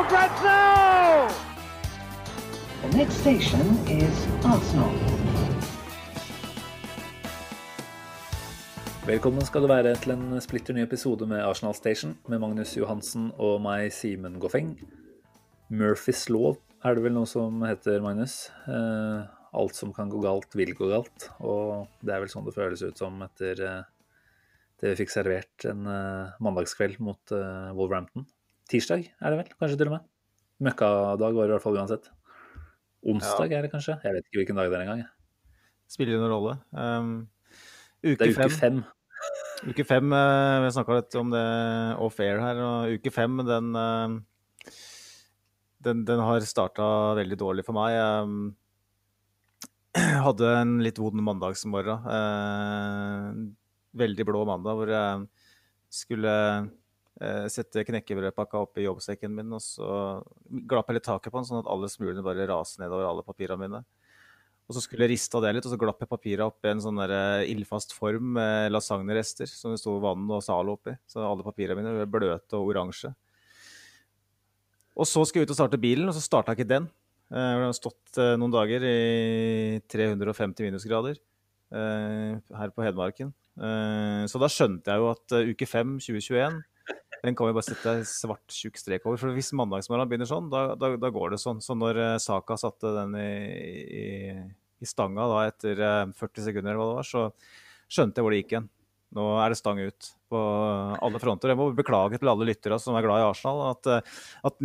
for grabs now! The next station is Arsenal. Velkommen skal du være til en splitter ny episode med Arsenal Station med Magnus Johansen og meg, Simen Goffeng. Murphys lov er det vel noe som heter, Magnus. Eh, alt som kan gå galt, vil gå galt. Og det er vel sånn det føles ut som etter eh, det vi fikk servert en eh, mandagskveld mot eh, Wolverhampton. Tirsdag er det vel, kanskje til og med. Møkkadag var det i hvert fall uansett. Onsdag er det kanskje? Jeg vet ikke hvilken dag det er engang. Spiller ingen rolle. Um, Det er uke fem. fem. Uke fem, vi Vi snakka litt om det off-air her. og Uke fem den, eh, den, den har starta veldig dårlig for meg. Jeg hadde en litt vond mandagsmorgen. eh, Veldig blå mandag, hvor jeg skulle eh, sette knekkebrødpakka oppi jobbsekken min, og så glapp litt taket på den, sånn at alle smulene bare raser nedover alle papirene mine. Og så skulle jeg riste av det litt, og så glapp jeg papiret opp i en sånn der eh, ildfast form med lasagnerester som det sto vann og Zalo oppi. Så alle papirene mine ble bløte og oransje. Og så skulle jeg ut og starte bilen, og så starta ikke den. Jeg Den har stått eh, noen dager i 350 minusgrader eh, her på Hedmarken. Eh, Så da skjønte jeg jo at eh, uke 5 2021 den kan vi bare sette svart, tjukk strek over. For hvis mandagsmorgenen begynner sånn, da, da, da går det sånn. Så når eh, Saka satte den i, i, i stanga da etter eh, 40 sekunder, eller hva det var, så skjønte jeg hvor det gikk igjen. Nå er det stang ut på alle fronter. Jeg må beklage til alle lyttere som er glad i Arsenal, at, eh, at,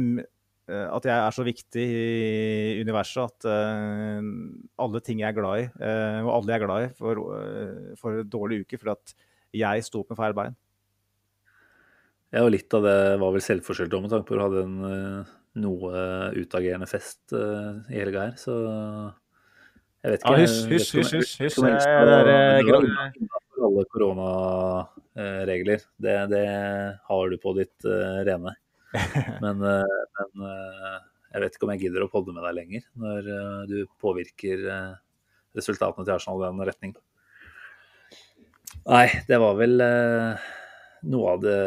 eh, at jeg er så viktig i universet at uh, alle ting jeg er glad i, eh, og alle jeg er glad i, får, eh, får en dårlig uke fordi at jeg sto opp med feil bein. Ja, og litt av det var vel selvforskyldt òg, med tanke på at du hadde en eh, noe utagerende fest eh, i helga her, så jeg vet ikke. Ja, hysj, hysj, hysj, hysj, hysj. eh, alle koronaregler. Det, det har du på ditt uh, rene. Men, uh, men uh, jeg vet ikke om jeg gidder å podde med deg lenger når du påvirker resultatene til Arsenal i den retning. Nei, det var vel noe av det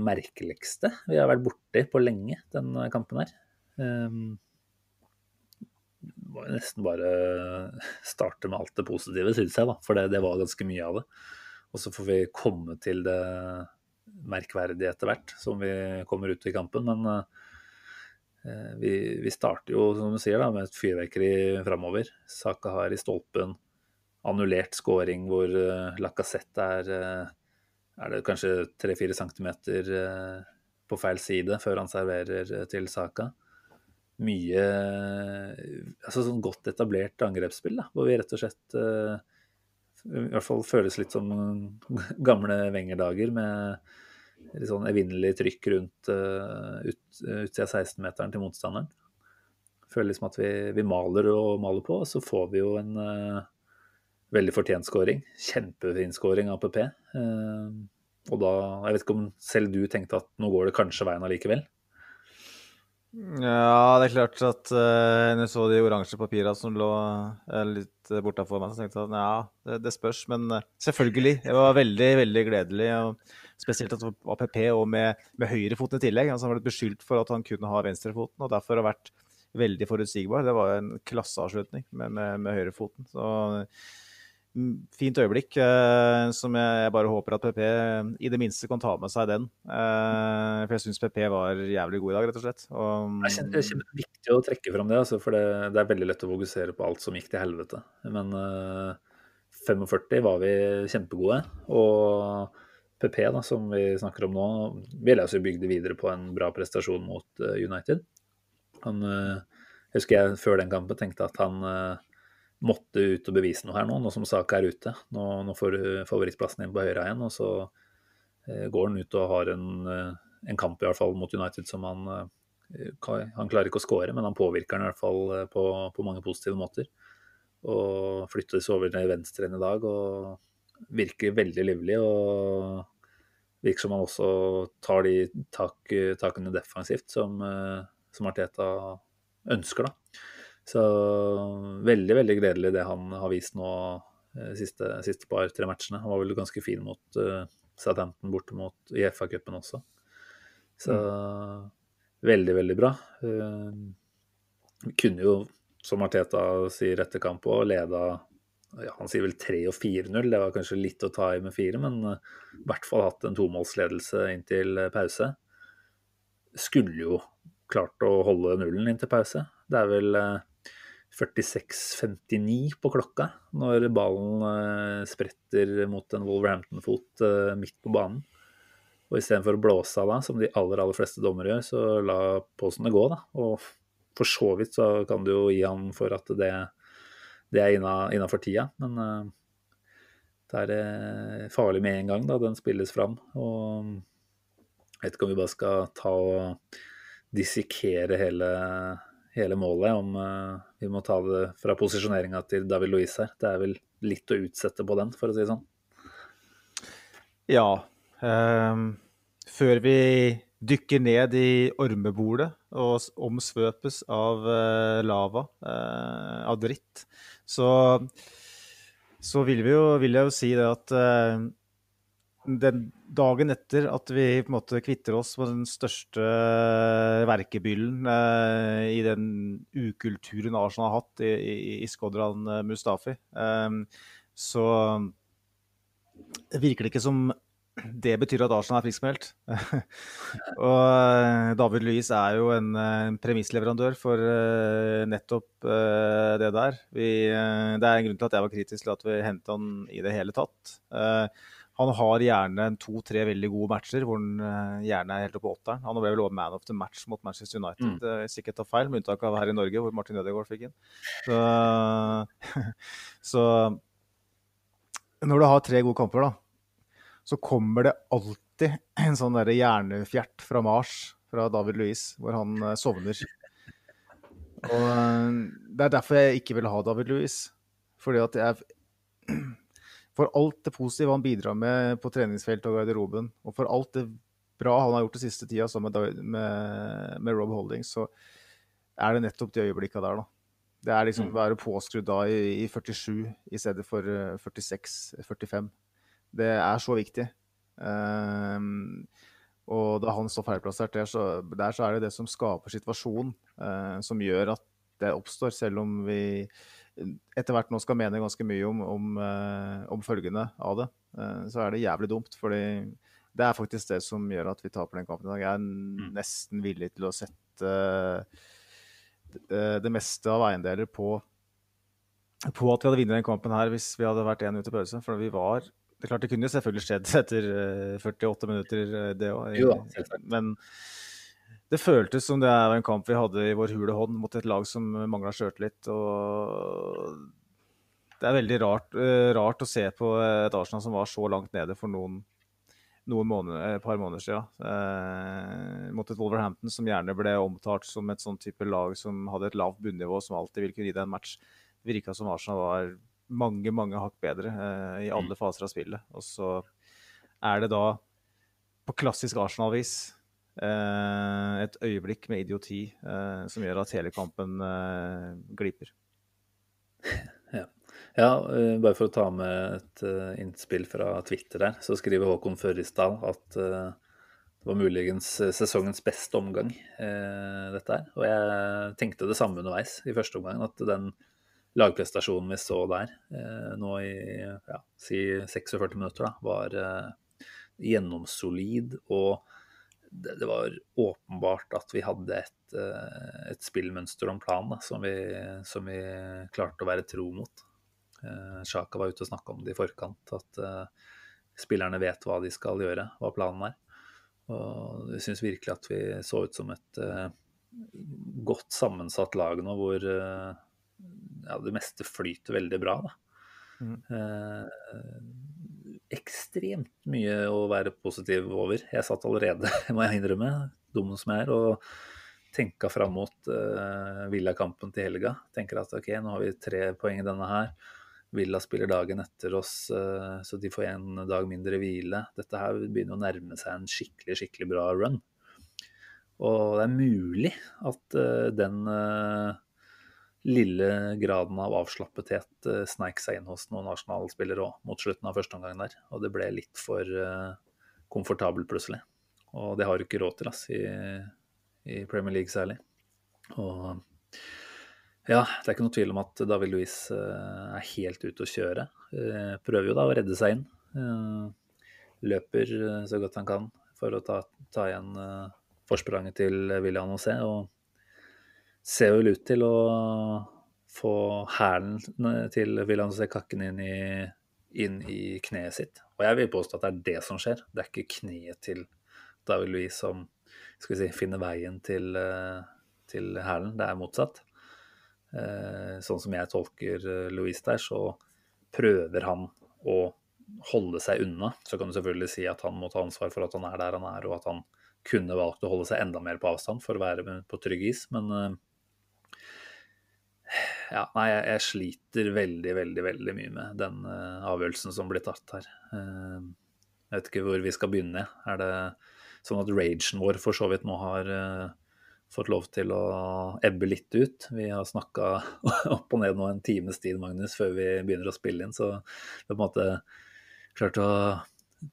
merkeligste vi har vært borti på lenge, den kampen her. Um, må jo nesten bare starte med alt det positive, syns jeg, da. For det, det var ganske mye av det. Og så får vi komme til det merkverdige etter hvert, som vi kommer ut i kampen. Men eh, vi, vi starter jo, som du sier, da, med et fyrverkeri framover. Saka har i stolpen annullert scoring hvor uh, Lacassette er uh, er det kanskje 3-4 centimeter uh, på feil side før han serverer uh, til Saka. Mye altså sånn godt etablert angrepsspill, da, hvor vi rett og slett i hvert fall føles litt som gamle Wenger-dager med litt sånn evinnelig trykk rundt ut, utsida av 16-meteren til motstanderen. Føler liksom at vi, vi maler og maler på, og så får vi jo en veldig fortjent skåring. Kjempefin skåring av PP. Uh, og da, jeg vet ikke om selv du tenkte at nå går det kanskje veien allikevel? Ja, det er klart at uh, når jeg så de oransje papirene som lå uh, litt bortafor meg, så tenkte jeg at ja, det, det spørs. Men uh, selvfølgelig. Det var veldig, veldig gledelig. Og spesielt at det var PP og med, med høyrefoten i tillegg. Altså, han ble beskyldt for at han kunne ha venstrefoten, og derfor har vært veldig forutsigbar. Det var en klasseavslutning med, med, med høyrefoten. Så fint øyeblikk eh, som jeg, bare håper at PP i det minste kan ta med seg den. Eh, for jeg syns PP var jævlig god i dag, rett og slett. Og, Det er kjempe- det kjempeviktig å trekke fram det, altså, for det, det er veldig lett å fokusere på alt som gikk til helvete. Men eh, 45 var vi kjempegode. Og PP, da, som vi snakker om nå, vil altså bygde videre på en bra prestasjon mot eh, United. Han, eh, jeg husker jeg før den kampen tenkte at han eh, måtte ut og bevise noe her nå, nå som Saka er ute. Nå, nå får du favorittplassen din på høyre igjen, og så eh, går han ut og har en eh, en kamp i hvert fall mot United som han Han klarer ikke å skåre, men han påvirker den i hvert fall på, på mange positive måter. Og flyttes over til venstre enn i dag og virker veldig livlig. og virker som han også tar de tak, takene defensivt som, som Arteta ønsker. da. Så veldig, veldig gledelig det han har vist nå de siste, siste par-tre matchene. Han var vel ganske fin mot uh, Southampton borte mot i FA-cupen også. Så mm. veldig, veldig bra. Uh, kunne jo, som Arteta sier etter kamp òg, leda ja, Han sier vel 3 og 4-0. Det var kanskje litt å ta i med fire, men uh, i hvert fall hatt en tomålsledelse inntil pause. Skulle jo klart å holde nullen inntil pause. Det er vel 46.59 på klokka når ballen eh, spretter mot en Wolverhampton-fot eh, midt på banen. Og istedenfor å blåse av da, som de aller aller fleste dommere gjør, så la posene gå. da. Og for så vidt så kan du jo gi han for at det, det er innafor tida, men uh, det er farlig med en gang da den spilles fram. Og jeg vet ikke om vi bare skal ta og dissekere hele hele målet, om uh, vi må ta det fra posisjoneringa til David Louis her. Det er vel litt å utsette på den, for å si det sånn. Ja. Um, før vi dykker ned i ormebordet og omsvøpes av uh, lava, uh, av dritt, så, så vil, jo, vil, jeg jo si det at den dagen etter at vi på en måte kvitter oss med den største verkebyllen eh, i den ukulturen Arsenal har hatt i, i, i Skodran eh, Mustafi, eh, så virker det ikke som det betyr at Arsenal er friskmeldt. og eh, David Louis er jo en, en premissleverandør for uh, nettopp uh, det der. Vi, uh, det er en grunn til at jeg var kritisk til at vi hentet han i det hele tatt. Uh, han har gjerne to-tre veldig gode matcher hvor han uh, gjerne er helt oppe på åtteren. Han ble vel også man of the match mot Manchester United, mm. uh, sikkert tar feil, med unntak av her i Norge, hvor Martin Ødegaard fikk inn. Så, så, når du har tre gode kamper, da, så kommer det alltid en sånn derre hjernefjert fra Mars, fra David Louis, hvor han uh, sovner. Og Det er derfor jeg ikke vil ha David Louis. Fordi at jeg for alt det positive han bidrar med på treningsfeltet og garderoben, og for alt det bra han har gjort det siste tida sammen med, med, med, Rob Holdings, så er det nettopp de øyeblikka der, da. Det er liksom å mm. være påskrudd da i, i 47 i stedet for 46-45. Eh, det er så viktig. Um, og da han står feilplassert der, så, der, så er det det som skaper situasjonen, uh, som gjør at det oppstår, selv om vi etter hvert nå skal mene ganske mye om, om, uh, om følgende av det, uh, så er det jævlig dumt. fordi det er faktisk det som gjør at vi taper den kampen i dag. Jeg er mm. nesten villig til å sette uh, det, meste av eiendeler på, på at vi hadde vunnet den kampen her hvis vi hadde vært én ute i pause. For vi var Det er klart det kunne jo selvfølgelig skjedd etter 48 minutter, det òg. Men det føltes som det var en kamp vi hadde i vår hule hånd mot et lag som mangla sjøltillit. Det er veldig rart, uh, rart, å se på et Arsenal som var så langt nede for noen, noen måneder, et par måneder siden. Eh, mot et Wolverhampton som gjerne ble omtalt som et sånn type lag som hadde et lavt bunnivå, som alltid ville kunne gi deg en match. Det virka som Arsenal var mange, mange hakk bedre eh, i alle faser av spillet. Og så er det da, på klassisk Arsenal-vis Eh, et øyeblikk med idioti eh, som gjør at hele kampen eh, gliper. Ja. ja. bare for å ta med et innspill fra Twitter der, så skriver Håkon Førrisdal at det var muligens sesongens beste omgang, dette her. Og jeg tenkte det samme underveis i første omgang, at den lagprestasjonen vi så der nå i ja, si 46 minutter, da, var gjennomsolid og det, det, var åpenbart at vi hadde et, eh, et spillmønster om planen som, vi, som, vi, klarte å være tro mot. Sjaka eh, var ute og snakka om det i forkant, at uh, spillerne vet hva de skal gjøre, hva planen er. Og jeg syns virkelig at vi så ut som et godt sammensatt lag nå, hvor ja, det meste flyter veldig bra. Da. Mm. Ekstremt mye å være positiv over. Jeg satt allerede, må jeg innrømme, dum som jeg er, og tenka fram mot uh, Villa-kampen til helga. Tenker at ok, nå har vi tre poeng i denne her. Villa spiller dagen etter oss, uh, så de får en dag mindre hvile. Dette her begynner å nærme seg en skikkelig, skikkelig bra run. Og det er mulig at uh, den lille graden av avslappethet uh, sneik seg inn hos noen Arsenal-spillere òg mot slutten av første omgang der. Og det ble litt for komfortabelt plutselig. Og det har du ikke råd til ass, i, i Premier League særlig. Og ja, det er ikke noe tvil om at David Louis uh, er helt ute å kjøre. Prøver jo da å redde seg inn. Løper så godt han kan for å ta, ta igjen forspranget til William José. Og ser vel ut til å få hælen til William José Kakken inn i, inn i kneet sitt. Og jeg vil påstå at det er det som skjer. Det er ikke kneet til David Louis som skal vi si, finner veien til, eh, til hælen. Det er motsatt. Eh, sånn som jeg tolker eh, Louis der, så prøver han å holde seg unna. Så kan du selvfølgelig si at han må ta ansvar for at han er der han er, og at han kunne valgt å holde seg enda mer på avstand for å være på trygg is, men ja, nei, jeg, sliter veldig, veldig, veldig mye med den avgjørelsen som blir tatt her. jeg vet ikke hvor vi skal begynne. Er det Sånn at ragen vår for så vidt nå har uh, fått lov til å ebbe litt ut. Vi har snakka opp og ned nå en times tid, Magnus, før vi begynner å spille inn. Så vi har på en måte klart å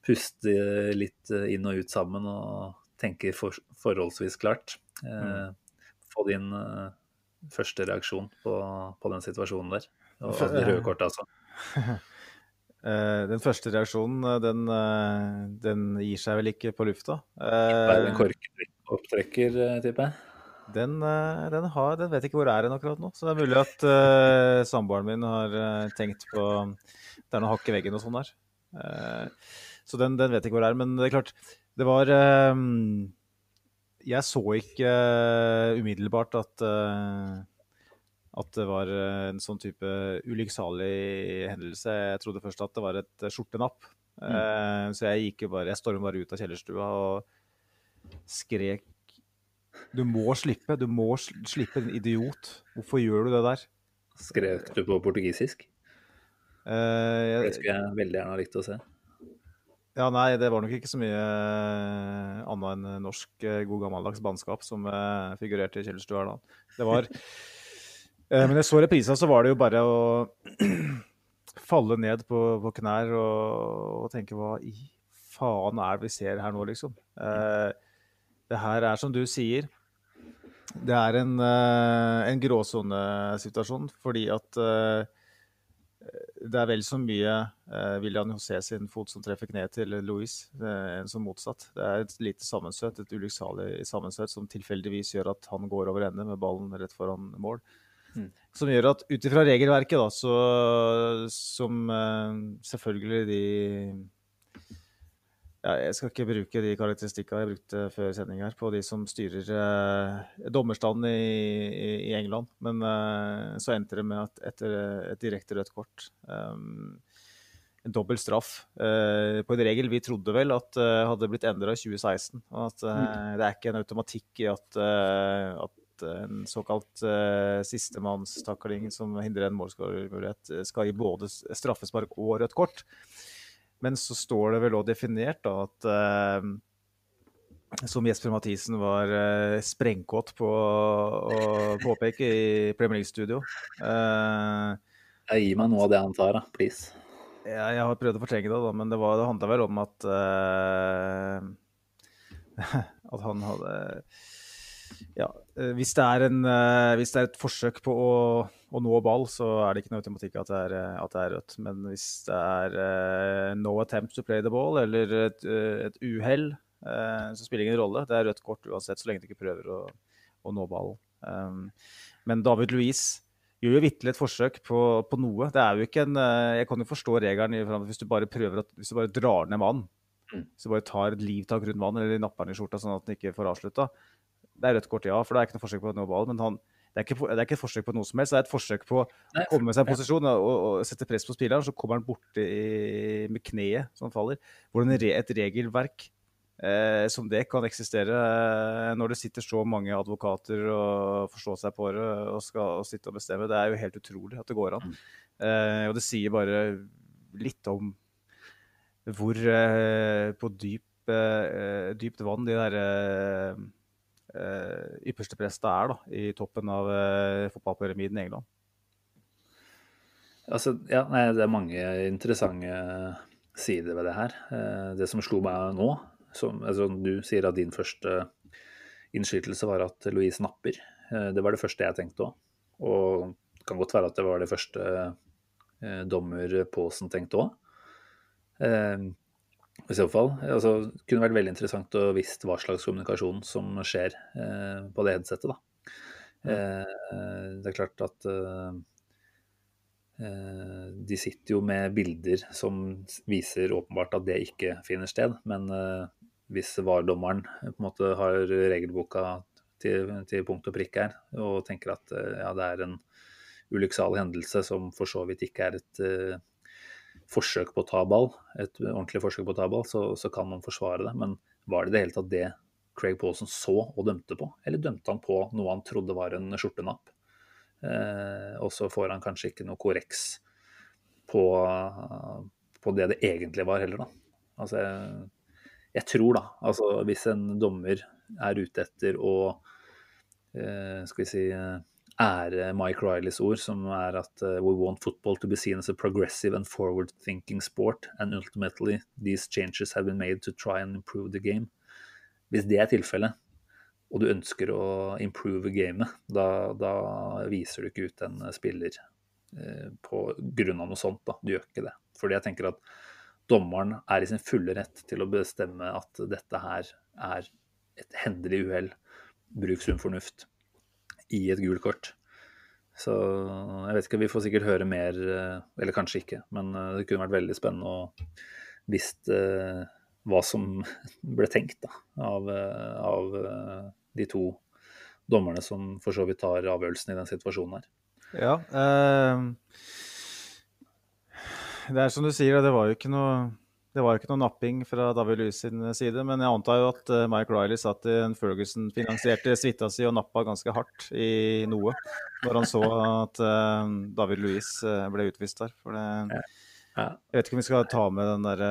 puste litt inn og ut sammen og tenke for, forholdsvis klart. Uh, få din uh, første reaksjon på, på, den situasjonen der. Og det røde kortet, altså. Uh, den første reaksjonen, eh, den, uh, den, gir seg vel ikke på lufta. Uh, er korkopptrekker, tipper jeg? Den, den, har, den vet ikke hvor er den akkurat nå. Så det er mulig at uh, samboeren min har tenkt på Det er noe hakk i veggen og sånn der. så den, den, vet ikke hvor det er. Men det er klart, det var Jeg så ikke umiddelbart at at det var eh, en sånn type ulykksalig hendelse. Jeg trodde først at det var et eh, skjortenapp. Mm. Så jeg gikk jo bare, jeg stormet bare ut av kjellerstua og skrek Du må slippe, du må slippe, din idiot. Hvorfor gjør du det der? Skrek du på portugisisk? Uh, jeg, det skulle jeg veldig gjerne ha likt å se. Ja, nei, det var nok ikke så mye annet enn norsk god gammeldags bannskap som figurerte i kjellerstua da. Det var Eh, men jeg så reprisa, så var det jo bare å falle ned på, på knær og, og, tenke hva i faen er det vi ser her nå, liksom? Eh, det her er som du sier, det er en, en gråsonesituasjon fordi at uh, det er vel så mye eh, William José sin fot som treffer kneet til Louis, enn som motsatt. Det er et lite sammenstøt, et ulykksalig sammenstøt som tilfeldigvis gjør at han går over ende med ballen rett foran mål. Mm. Som gjør at ut ifra regelverket, da, så, som eh, selvfølgelig de ja, Jeg skal ikke bruke de karakteristikkene jeg brukte før sending her, på de som styrer eh, dommerstanden i, i, England. Men eh, så endte det med at etter et direkte rødt kort eh, en dobbel straff uh, på en regel vi trodde vel at uh, hadde blitt endra i 2016. Og at mm. det er ikke en automatikk i at, at en såkalt uh, sistemannstakling som hindrer en målskårermulighet, eh, skal gi både straffespark og rødt kort. Men så står det vel òg definert da, at uh, som Jesper Mathisen var eh, sprengkåt på å påpeke i Premier League-studio. Eh, Gi meg noe av det han tar, da. Please. Ja, jeg har prøvd å fortrenge det, da, men det, var, det handla vel om at eh, At han hadde ja, eh, hvis det, en, eh, hvis det, er et forsøk på å, å, nå ball, så er det ikke noe automatikk at det er, eh, at det er rødt. Men hvis det er uh, no attempt to play the ball eller et, et uhell, uh, så spiller det ingen rolle. Det er rødt kort uansett, så lenge du ikke prøver å, å nå ballen. Um, men David Louise gjør jo vitterlig et forsøk på, på, noe. Det er jo ikke en Jeg kan jo forstå regelen hvis du bare prøver at, hvis du bare drar ned mannen. Mm. Hvis du bare tar et livtak rundt vann eller napper den i skjorta sånn at den ikke får avslutta det er rødt kort, ja, for det er ikke noe forsøk på å nå ball. Men han, det er, ikke, det er ikke et forsøk på noe som helst, det er et forsøk på å komme seg i posisjon og, og, sette press på spilleren. Så kommer han borti med kneet som faller. Hvordan et regelverk eh, som det kan eksistere eh, når det sitter så mange advokater og forstår seg på det og skal og sitte og bestemme. Det er jo helt utrolig at det går an. Eh, og det sier bare litt om hvor eh, på dyp, eh, dypt vann de der uh, ypperste presta er da, i toppen av uh, fotballpyramiden i England? Altså, ja, nei, det er mange interessante sider ved det her. Uh, det som slo meg nå, som altså, du sier at din første innskytelse var at Louise napper. det var det første jeg tenkte òg. Og det kan godt være at det var det første dommer Paasen tenkte òg. I så fall. Altså, det kunne vært veldig interessant å visst hva slags kommunikasjon som skjer eh, på det headsetet. Da. Eh, det er klart at eh, eh, de sitter jo med bilder som viser åpenbart at det ikke finner sted. Men eh, hvis VAR-dommeren på en måte har regelboka til, til, punkt og prikk her, og tenker at eh, ja, det er en ulykksalig hendelse som for så vidt ikke er et forsøk på å ta ball, et ordentlig forsøk på å ta ball, så, så kan man forsvare det. Men var det det hele tatt det Craig Paulson så og dømte på? Eller dømte han på noe han trodde var en skjortenapp? Eh, og så får han kanskje ikke noe korreks på, på, det det egentlig var heller, da. Altså, jeg, jeg tror da, altså hvis en dommer er ute etter å eh, skal vi si ære Mike Rileys ord, som er at uh, we want football to be seen as a progressive and forward-thinking sport, and ultimately these changes have been made to try and improve the game. Hvis det er tilfellet, og du ønsker å improve gamet, da, da viser du ikke ut en spiller uh, på grunn av noe sånt. Da. Du gjør ikke det. Fordi jeg tenker at dommeren er i sin fulle rett til å bestemme at dette her er et hendelig uhell. Bruk sunn fornuft i et gult kort. Så jeg vet ikke, vi får sikkert høre mer, eh, eller kanskje ikke. Men eh, det kunne vært veldig spennende å visst uh, hva som ble tenkt da, av, av de to dommerne som for så vidt tar avgjørelsen i den situasjonen her. Ja. Eh, det er som du sier, det var jo ikke noe det var jo ikke noe napping fra David Lewis sin side, men jeg antar jo at eh, Mike Riley satt i en Ferguson-finansierte suita si og nappa ganske hardt i noe når han så at David eh, ble utvist der. For det, jeg vet ikke om vi skal ta med den der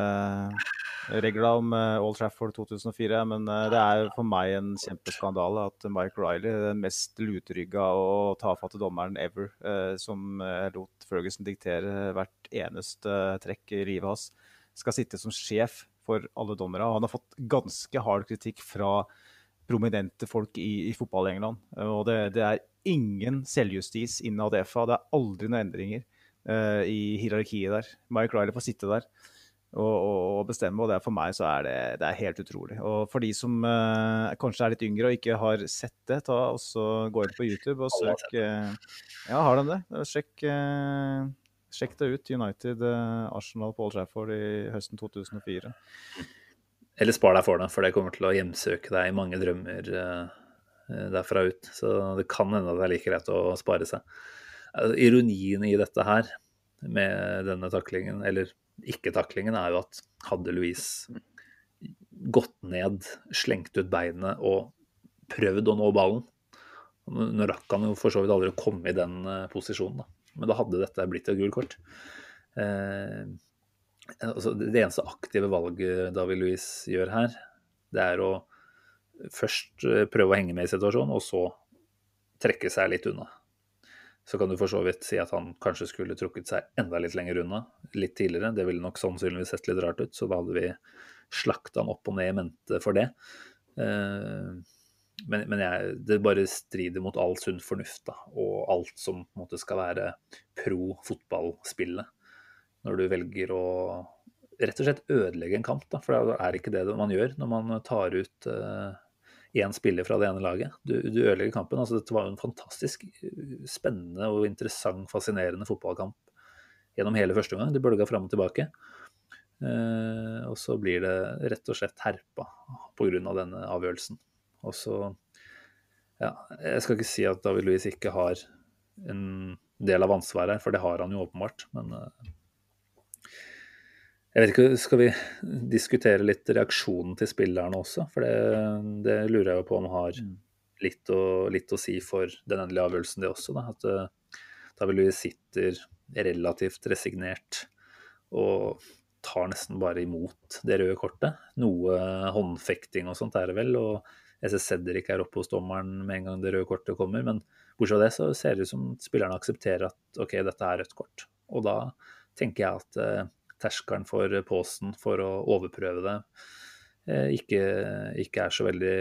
regla om Old Trafford 2004, men det er for meg en kjempeskandale at Mike Riley, den mest lutrygga og tafatte dommeren ever, som lot Ferguson diktere hvert eneste trekk i livet hans, skal sitte som sjef for alle dommere. Han har fått ganske hard kritikk fra prominente folk i, i fotball i England. Og det, det, er ingen selvjustis innad FA. Det er aldri noen endringer uh, i hierarkiet der. Mike Riley får sitte der og, og, og, bestemme, og det er for meg så er det, det er helt utrolig. Og for de som uh, kanskje er litt yngre og ikke har sett det, ta også gå inn på YouTube og søk uh, Ja, har de det? Sjekk Sjekk det ut. United eh, Arsenal Old Trafford i høsten 2004. Eller spar deg for det, for det kommer til å hjemsøke deg i mange drømmer uh, derfra ut. Så det kan hende det er like greit å spare seg. Altså, ironien i dette her med denne taklingen, eller ikke-taklingen, er jo at hadde Louise gått ned, slengt ut beinet og prøvd å nå ballen Nå rakk han jo for så vidt aldri å komme i den posisjonen, da. Men da hadde dette blitt et gult kort. Eh, altså det eneste aktive valget David Louis gjør her, det er å først eh, prøve å henge med i situasjonen, og så trekke seg litt unna. Så kan du for så vidt si at han kanskje skulle trukket seg enda litt lenger unna litt tidligere. Det ville nok sannsynligvis sett litt rart ut, så da hadde vi slakta han opp og ned i mente for det. Eh, men, men jeg, det bare strider mot all sunn fornuft da, og alt som på en måte skal være pro fotballspillet. Når du velger å rett og slett ødelegge en kamp, da, for det er ikke det man gjør når man tar ut én uh, spiller fra det ene laget. Du, du ødelegger kampen. altså Dette var jo en fantastisk uh, spennende og interessant, fascinerende fotballkamp gjennom hele første omgang. Det bølga fram og tilbake. Uh, og så blir det rett og slett herpa pga. denne avgjørelsen. Og så ja, Jeg skal ikke si at David Louis ikke har en del av ansvaret her, for det har han jo åpenbart. Men uh, jeg vet ikke, Skal vi diskutere litt reaksjonen til spillerne også? For det, det lurer jeg jo på om har litt å, litt å, si for den endelige avgjørelsen, det også. Da. At uh, David Louis sitter relativt resignert og tar nesten bare imot det røde kortet. Noe håndfekting og sånt er det vel. og jeg ser Cedric er oppe hos dommeren med en gang det røde kortet kommer. Men bortsett fra det så ser det ut som spillerne aksepterer at OK, dette er rødt kort. Og da tenker jeg at eh, terskelen for posen for å overprøve det eh, ikke, ikke, er så veldig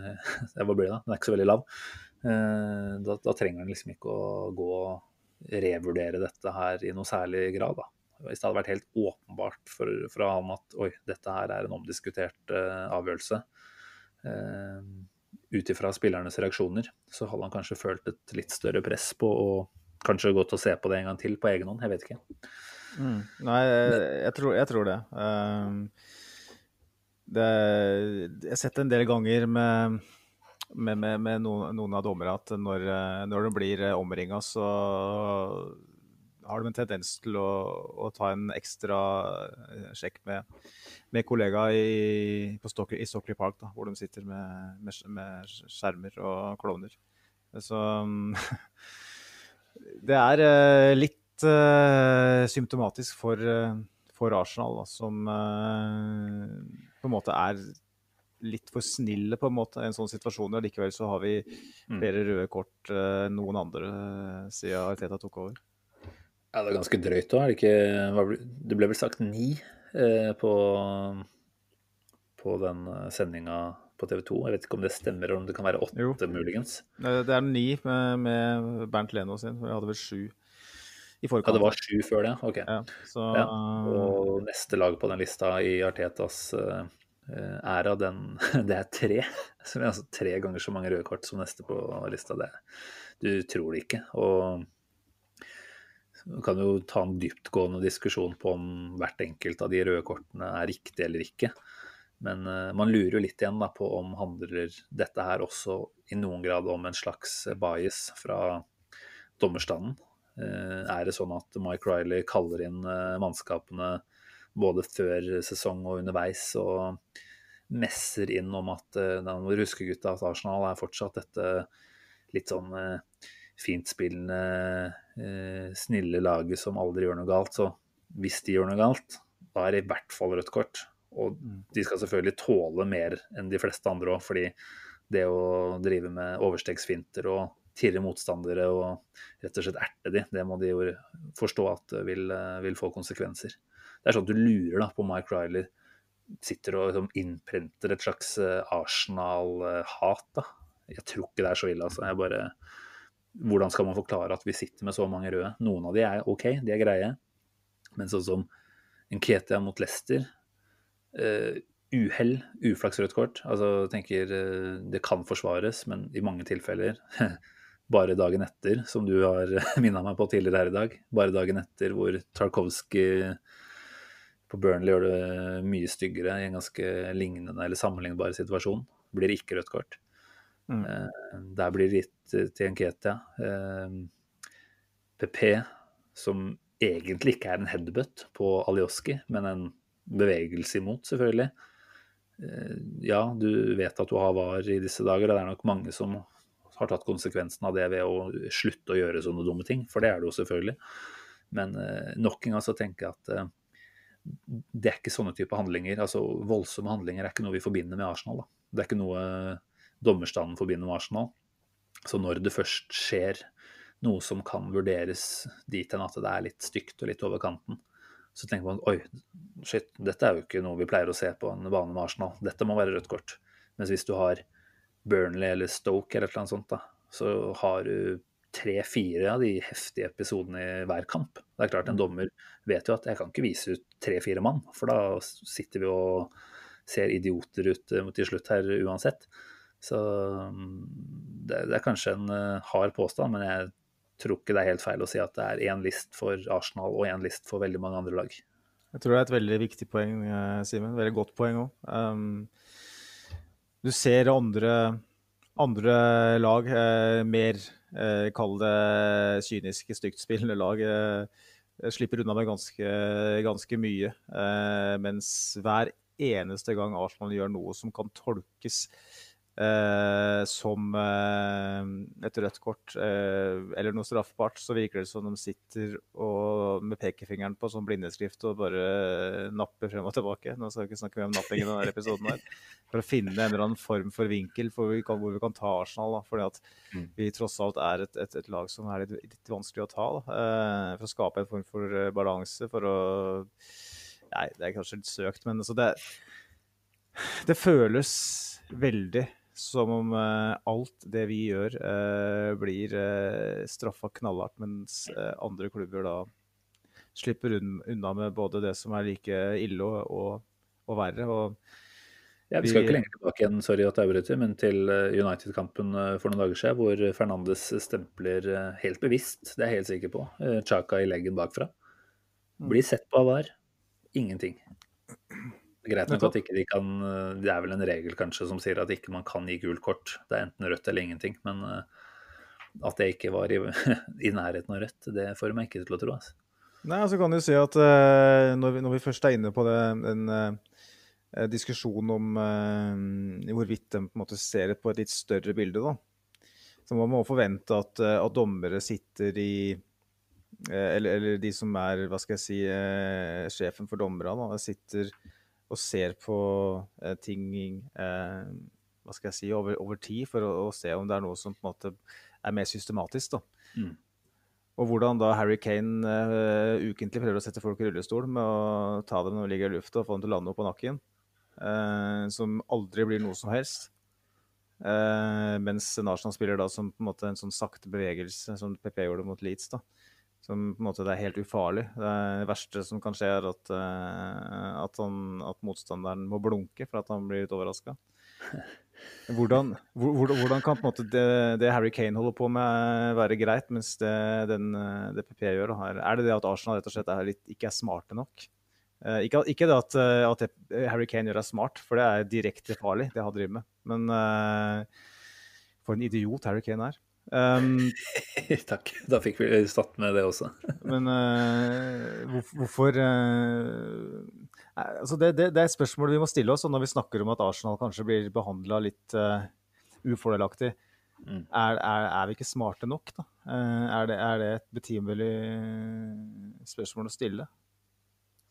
Hva blir det da? Den er ikke så veldig lav. Eh, da, da trenger han liksom ikke å gå og revurdere dette her i noe særlig grad. da. Hvis det hadde vært helt åpenbart for, for han at oi, dette her er en omdiskutert uh, avgjørelse, ut ifra spillernes reaksjoner, så hadde han kanskje følt et litt større press på å kanskje gått og se på det en gang til på egen hånd. Jeg vet ikke. Mm. Nei, jeg, jeg, tror, jeg, tror, det. Um, det. Jeg har sett det en del ganger med med, med, med noen, noen, av dommerne at når, når de blir omringa, så har de en tendens til å, å ta en ekstra eh, sjekk med, med kollegaer i, Stockley, i Stockley Park, da, hvor de sitter med, med, med skjermer og klovner. Så det er uh, litt uh, symptomatisk for, uh, for Arsenal, da, som på en måte er litt for snille på en måte i en sånn situasjon. Og likevel så har vi mm. flere røde kort enn noen andre siden Arteta tok over. Ja, det er ganske drøyt òg, er det ikke? Det ble vel sagt ni eh, på, på den eh, sendinga på TV 2. Jeg vet ikke om det stemmer, eller om det kan være åtte, jo. muligens. Det er ni med, med Bernt Leno sin, for jeg hadde vel sju i forkant. Ja, det var sju før det? Ok. Ja, så, ja. Og neste lag på den lista i Artetas uh, æra, den, det er tre. Som er altså tre ganger så mange røde kort som neste på lista. Det, du tror det ikke. Og man kan jo ta en dyptgående diskusjon på om hvert enkelt av de røde kortene er riktig eller ikke. Men uh, man lurer jo litt igjen da, på om handler dette her også i noen grad om en slags bias fra dommerstanden. Uh, er det sånn at Mike Riley kaller inn uh, mannskapene både før sesong og underveis og messer inn om at uh, ruskegutta at Arsenal er fortsatt dette litt sånn fintspillende, eh, snille laget som aldri gjør noe galt. Så hvis de gjør noe galt, da er det i hvert fall rødt kort. Og mm. de skal selvfølgelig tåle mer enn de fleste andre òg, fordi det å drive med overstegsfinter og tirre motstandere og rett og slett erte de, det må de jo forstå at vil, vil få konsekvenser. Det er sånn at du lurer da på Mike Riley sitter og liksom, innprenter et slags eh, Arsenal-hat. da. Jeg tror ikke det er så ille, altså. Jeg bare hvordan skal man forklare at vi sitter med så mange røde? Noen av de er OK, de er greie. Men sånn som Nketia mot Leicester uh, Uhell, uflaks rødt kort. Altså, tenker uh, Det kan forsvares, men i mange tilfeller bare dagen etter, som du har minna meg på tidligere her i dag. Bare dagen etter hvor Tarkovskij på Burnley gjør det mye styggere i en ganske lignende eller sammenlignbar situasjon. Blir ikke rødt kort. Mm. Eh, der blir det gitt eh, til Nketia. PP, eh, som egentlig ikke er en headbutt på Alioski, men en bevegelse imot, selvfølgelig. Ja, du vet at du har VAR i disse dager. og Det er nok mange som har tatt konsekvensen av det ved å slutte å gjøre sånne dumme ting, for det er det jo selvfølgelig. Men nok en gang så tenker jeg at det er ikke sånne type handlinger. altså Voldsomme handlinger er ikke noe vi forbinder med Arsenal. da. Det er ikke noe dommerstanden forbinder med Arsenal. Så når det først skjer noe som kan vurderes dit hen at det er litt stygt og litt over kanten, så tenker man oi, shit, dette er jo ikke noe vi pleier å se på en bane med Arsenal. Dette må være rødt kort. Mens hvis du har Burnley eller Stoke eller noe sånt, da, så har du tre-fire av de heftige episodene i hver kamp. Det er klart En dommer vet jo at jeg kan ikke vise ut tre-fire mann, for da sitter vi og ser idioter ut eh, til slutt her uansett. Så mm, det, det, er kanskje en uh, hard påstand, men jeg tror ikke det er helt feil å si at det er én list for Arsenal og én list for veldig mange andre lag. Jeg tror det er et veldig viktig poeng, eh, Simen. Veldig godt poeng òg. Um, du ser andre, andre lag, eh, mer eh, kall det kyniske, stygtspillende lag, eh, slipper unna med ganske, ganske mye. Eh, mens hver eneste gang Arsenal gjør noe som kan tolkes Eh, som eh, et rødt kort eh, eller noe straffbart, så virker det som de sitter og, med pekefingeren på sånn blindeskrift og bare napper frem og tilbake. Nå skal vi ikke snakke mer om napping i denne episoden her. For å finne en eller annen form for vinkel for vi kan, hvor vi kan ta Arsenal. Da, fordi at mm. vi tross alt er et, et, et lag som er litt, litt vanskelig å ta. Da, eh, for å skape en form for eh, balanse. For å Nei, det er kanskje litt søkt, men altså det Det føles veldig som om uh, alt det vi gjør, uh, blir uh, straffa knallhardt, mens andre klubber da slipper unna med både det som er like ille og, og, verre. Og ja, vi skal ikke lenger tilbake igjen, sorry at jeg avbryter, men til United-kampen for noen dager siden, hvor Fernandes stempler helt bevisst, det er jeg helt sikker på, Chaka i leggen bakfra. Mm. Blir sett på av VAR. Ingenting. Greit nok at ikke de kan Det er vel en regel kanskje som sier at ikke man kan gi gult kort. Det er enten rødt eller ingenting. Men eh, at det ikke var i, i nærheten av rødt, det får meg ikke til å tro. Altså. Nei, altså kan du si at uh, når, vi, når, vi, først er inne på det, en uh, diskusjon om hvorvidt de på en måte ser på et litt større bilde, da, så må man forvente at, at dommere sitter i eller, eller, de som er hva skal jeg si, sjefen for dommerne, sitter og ser på eh, ting eh, hva skal jeg si, over, over tid, for å, å, se om det er noe som på en måte er mer systematisk. da. Mm. Og hvordan da Harry Kane uh, ukentlig prøver å sette folk i rullestol med å ta dem når de ligger i lufta og få dem til å lande opp på nakken. Uh, som aldri blir noe som helst. Uh, mens Arsenal spiller da som på en måte en sånn sakte bevegelse, som PP gjorde mot Leeds. da. Som på en måte det er helt ufarlig. Det verste som kan skje, er at, uh, at, han, at motstanderen må blunke for at han blir litt overraska. Hvordan, hvordan, hvordan, kan det, det, Harry Kane holder på med, være greit, mens det, den, det PP gjør? Her, er det det at Arsenal rett og slett er litt, ikke er smarte nok? Ikke, ikke, det at, at, Harry Kane gjør deg smart, for det er direkte farlig, det han driver med. Men for en idiot Harry Kane er. Um, Takk. Da fikk vi satt med det også. men uh, hvorfor uh, altså det, det, det, er et spørsmål vi må stille oss når vi snakker om at Arsenal kanskje blir behandla litt uh, ufordelaktig. Mm. Er, er, er, vi ikke smarte nok, da? Er det, er det et betimelig spørsmål å stille?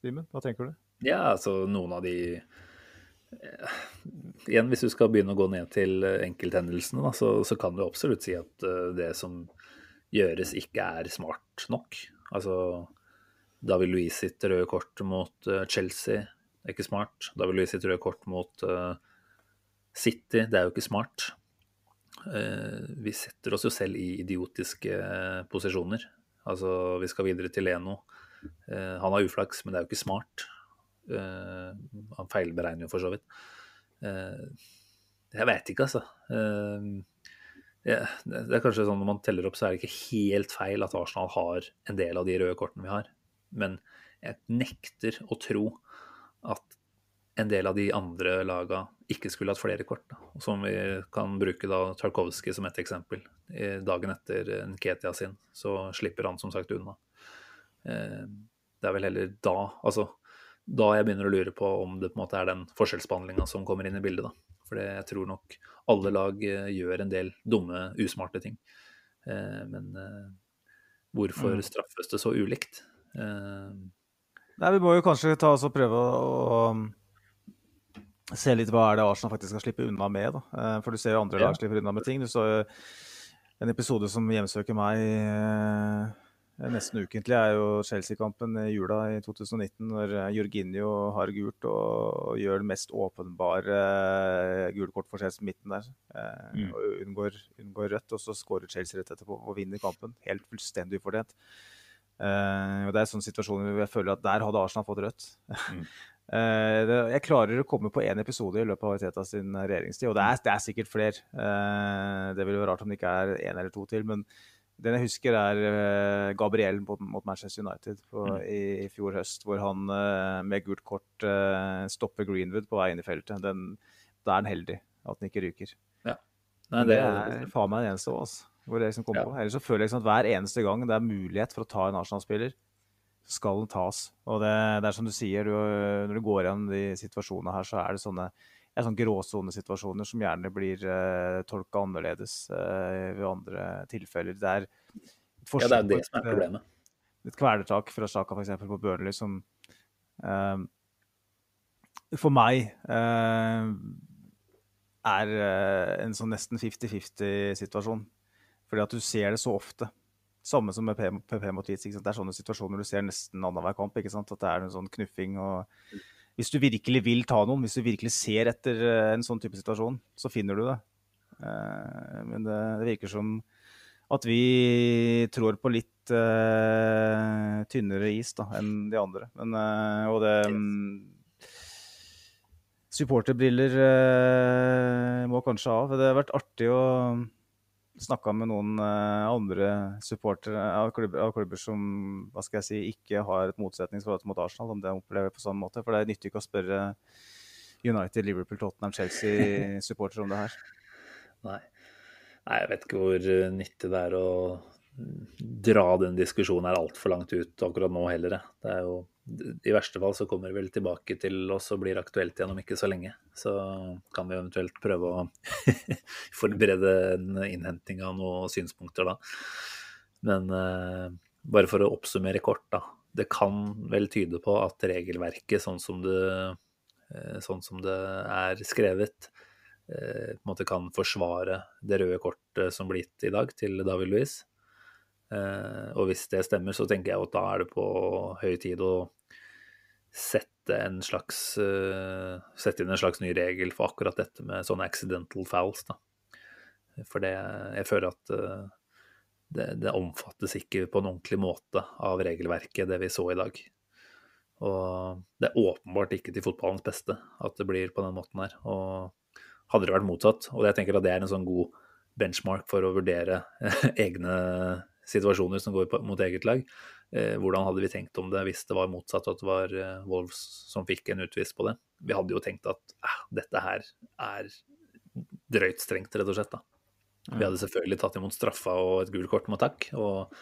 Simen, hva tenker du? Ja, altså noen av de igjen, hvis du skal begynne å gå ned til eh, enkelthendelsene, da, så, så, kan du absolutt si at uh, det som gjøres, ikke er smart nok. Altså David Louise sitt røde kort mot Chelsea er ikke smart. David Louise sitt røde kort mot City, det er jo ikke smart. vi setter oss jo selv i idiotiske posisjoner. Altså, vi skal videre til Leno. han har uflaks, men det er jo ikke smart. Uh, han feilberegner jo for så vidt. Uh, jeg vet ikke, altså. Uh, det er kanskje sånn Når man teller opp, så er det ikke helt feil at Arsenal har en del av de røde kortene vi har. Men jeg nekter å tro at en del av de andre laga ikke skulle hatt flere kort. Da. Som vi kan bruke da Tarkovskij som et eksempel. Dagen etter Nketia sin, så slipper han som sagt unna. Det er vel heller da Altså, da jeg begynner å lure på om det på en måte er den forskjellsbehandlinga som kommer inn i bildet. da. For jeg tror nok alle lag eh, gjør en del dumme, usmarte ting. Eh, men eh, hvorfor mm. straffes det så ulikt? Nei, Vi må jo kanskje ta oss og prøve å, å se litt hva er det Arsenal faktisk skal slippe unna med. da. For du ser jo andre lag slipper unna med ting. Du så en episode som hjemsøker meg Nesten ukentlig er jo Chelsea-kampen i jula i 2019, når eh, Jorginho har gult og gjør det mest åpenbare uh, gule kort for Chelsea midten der. Uh, mm. og unngår, unngår, rødt, og så skårer Chelsea rett etterpå og vinner kampen. Helt fullstendig ufortjent. Uh, og Det er sånn situasjon hvor jeg føler at der hadde Arsenal fått rødt. Mm. det, jeg klarer å komme på én episode i løpet av Teta sin regjeringstid, og det er, det er sikkert flere. det ville være rart om det ikke er én eller to til. men den jeg husker, er uh, Gabriel mot, Manchester United på, mm. i, i, fjor høst, hvor han uh, med gult kort uh, stopper Greenwood på vei inn i feltet. Den, da er han heldig at den ikke ryker. Ja. Nei, det, det, er faen meg det eneste òg, altså. Hvor det liksom Ja. på. Ellers så føler jeg liksom at hver eneste gang det er mulighet for å ta en Arsenal-spiller, skal den tas. Og det, det er som du sier, du, når du går gjennom de situasjonene her, så er det sånne, ja, sånn gråsonesituasjoner som gjerne blir uh, tolka annerledes uh, ved andre tilfeller. Det er et ja, det er det som er et, problemet. et kvelertak fra Sjaka f.eks. på Burnley som uh, for meg uh, er eh, en sånn nesten 50-50-situasjon. Fordi at du ser det så ofte. Samme som med PP mot Leeds. Det er sånne situasjoner du ser nesten annenhver kamp. ikke sant? At det er en sånn knuffing. og Hvis du virkelig vil ta noen, hvis du virkelig ser etter eh, en sånn type situasjon, så finner du det. Eh, Men det, det virker som at vi trår på litt uh, tynnere is da, enn de andre. Men, uh, og det um, Supporterbriller uh, må kanskje av. Det har vært artig å snakke med noen eh, andre supportere av av klubber som hva skal jeg si, ikke har et motsetningsforhold mot Arsenal, om det opplever på sånn måte. For det nytter ikke å spørre United, Liverpool, Tottenham, Chelsea-supportere om det her. Nei. Nei, jeg vet ikke hvor eh, nyttig det er å dra den diskusjonen her altfor langt ut akkurat nå heller. Det er jo, I verste fall så kommer det vel tilbake til oss og blir aktuelt igjen om ikke så lenge. Så kan vi eventuelt prøve å forberede en innhenting av noen synspunkter da. Men eh, bare for å oppsummere kort, da. Det kan vel tyde på at regelverket sånn som det, eh, sånn som det er skrevet, eh, på en måte kan forsvare det røde kortet som blir gitt i dag til David Louis. Eh, og hvis det stemmer, så tenker jeg at da er det på høy tid å sette, en slags, eh, sette inn en slags ny regel for akkurat dette med sånne accidental fouls. Da. For det, jeg føler at eh, det, det omfattes ikke på en ordentlig måte av regelverket, det vi så i dag. Og det er åpenbart ikke til fotballens beste at det blir på den måten her. Og hadde det vært motsatt, og jeg tenker at det er en sånn god benchmark for å vurdere egne situasjoner som går på, mot eget lag. Eh, hvordan hadde vi tenkt om det hvis det var motsatt, at det var eh, Wolves som fikk en utvist på det? Vi hadde jo tenkt at eh, dette her er drøyt strengt, rett og slett. da. Vi hadde selvfølgelig tatt imot straffa og et gult kort med takk, og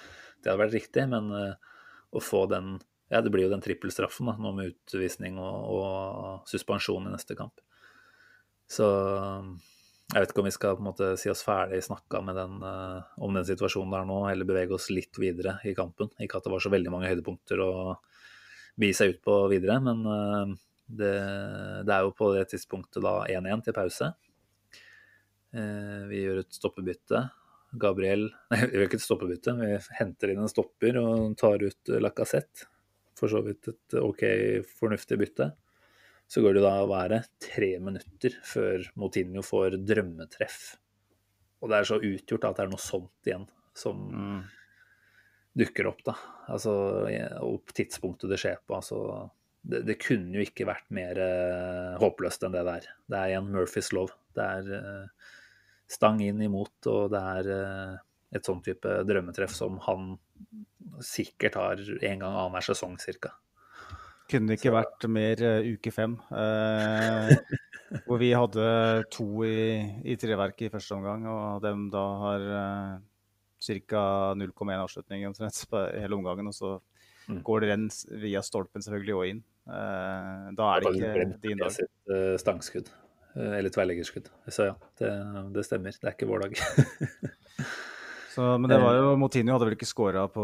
det hadde vært riktig, men eh, å få den Ja, det blir jo den trippelstraffen da, nå med utvisning og, og suspensjon i neste kamp. Så jeg vet ikke om vi skal på en måte si oss ferdig snakka den, eh, om den situasjonen der nå, eller bevege oss litt videre i kampen. Ikke at det var så veldig mange høydepunkter å bi seg ut på videre, men eh, det, det er jo på det tidspunktet da 1-1 til pause. Eh, vi gjør et stoppebytte. Gabriel Nei, vi gjør ikke et stoppebytte, vi henter inn en stopper og tar ut Lacassette. For så vidt et OK, fornuftig bytte. Så går det da å være tre minutter før Motinho får drømmetreff. Og det er så utgjort at det er noe sånt igjen som dukker opp, da. Altså, og tidspunktet det skjer på. Altså, det, det kunne jo ikke vært mer eh, håpløst enn det der. Det er igjen Murphys lov. Det er eh, stang inn imot, og det er eh, et sånn type drømmetreff som han sikkert har en gang annenhver sesong, cirka. Kunne det ikke vært mer eh, uke fem, eh, hvor vi hadde to i, i treverket i første omgang, og dem da har eh, ca. 0,1 avslutning omtrent på hele omgangen, og så Mm. går det renn via stolpen selvfølgelig og inn. Eh, da er det ikke din dag. sitt uh, stangskudd. eh, Eller tverrleggerskudd. Så ja, det, det stemmer. Det er ikke vår dag. Så, men det var jo, Motinho hadde vel ikke scora på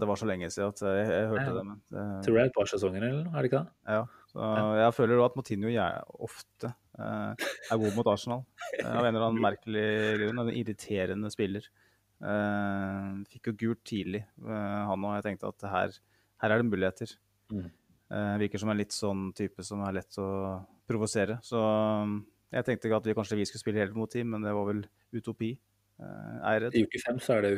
Det var så lenge siden at jeg, jeg hørte det. Men det, Tror det er et par sesonger, eller? Er det ikke det? Ja, så jeg føler jo at Motinho ofte eh, er god mot Arsenal. Eh, av en eller annen merkelig grunn. En irriterende spiller. Eh, fikk jo gult tidlig, eh, han òg. Jeg tenkte at her, her er det muligheter. Mm. Eh, virker som en litt sånn type som er lett å provosere. Så jeg tenkte ikke at vi kanskje vi skulle spille helt mot team, men det var vel utopi. Redd. I uke fem så er det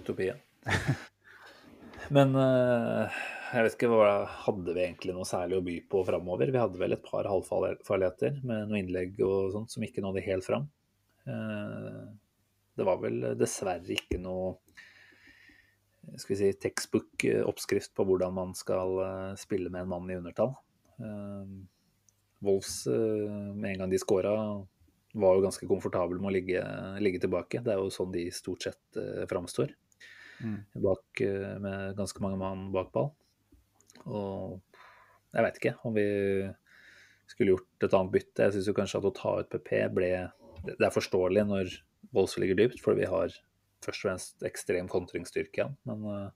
utopien. Men uh, jeg vet ikke hva Hadde vi egentlig noe særlig å by på framover? Vi hadde vel et par halvfarligheter med noen innlegg og sånt som ikke nådde helt fram. Uh, Det var vel dessverre ikke noe skal vi si, textbook-oppskrift på hvordan man skal spille med en mann i undertall. Wolves, med en gang de skåra, var jo ganske komfortabel med å ligge, ligge tilbake. Det er jo sånn de stort sett uh, framstår. Mm. Bak, uh, med ganske mange mann bak ball. Og jeg veit ikke om vi skulle gjort et annet bytte. Jeg syns kanskje at å ta ut PP ble Det er forståelig når Wolves ligger dypt, for vi har først og fremst ekstrem kontringsstyrke igjen. Men uh,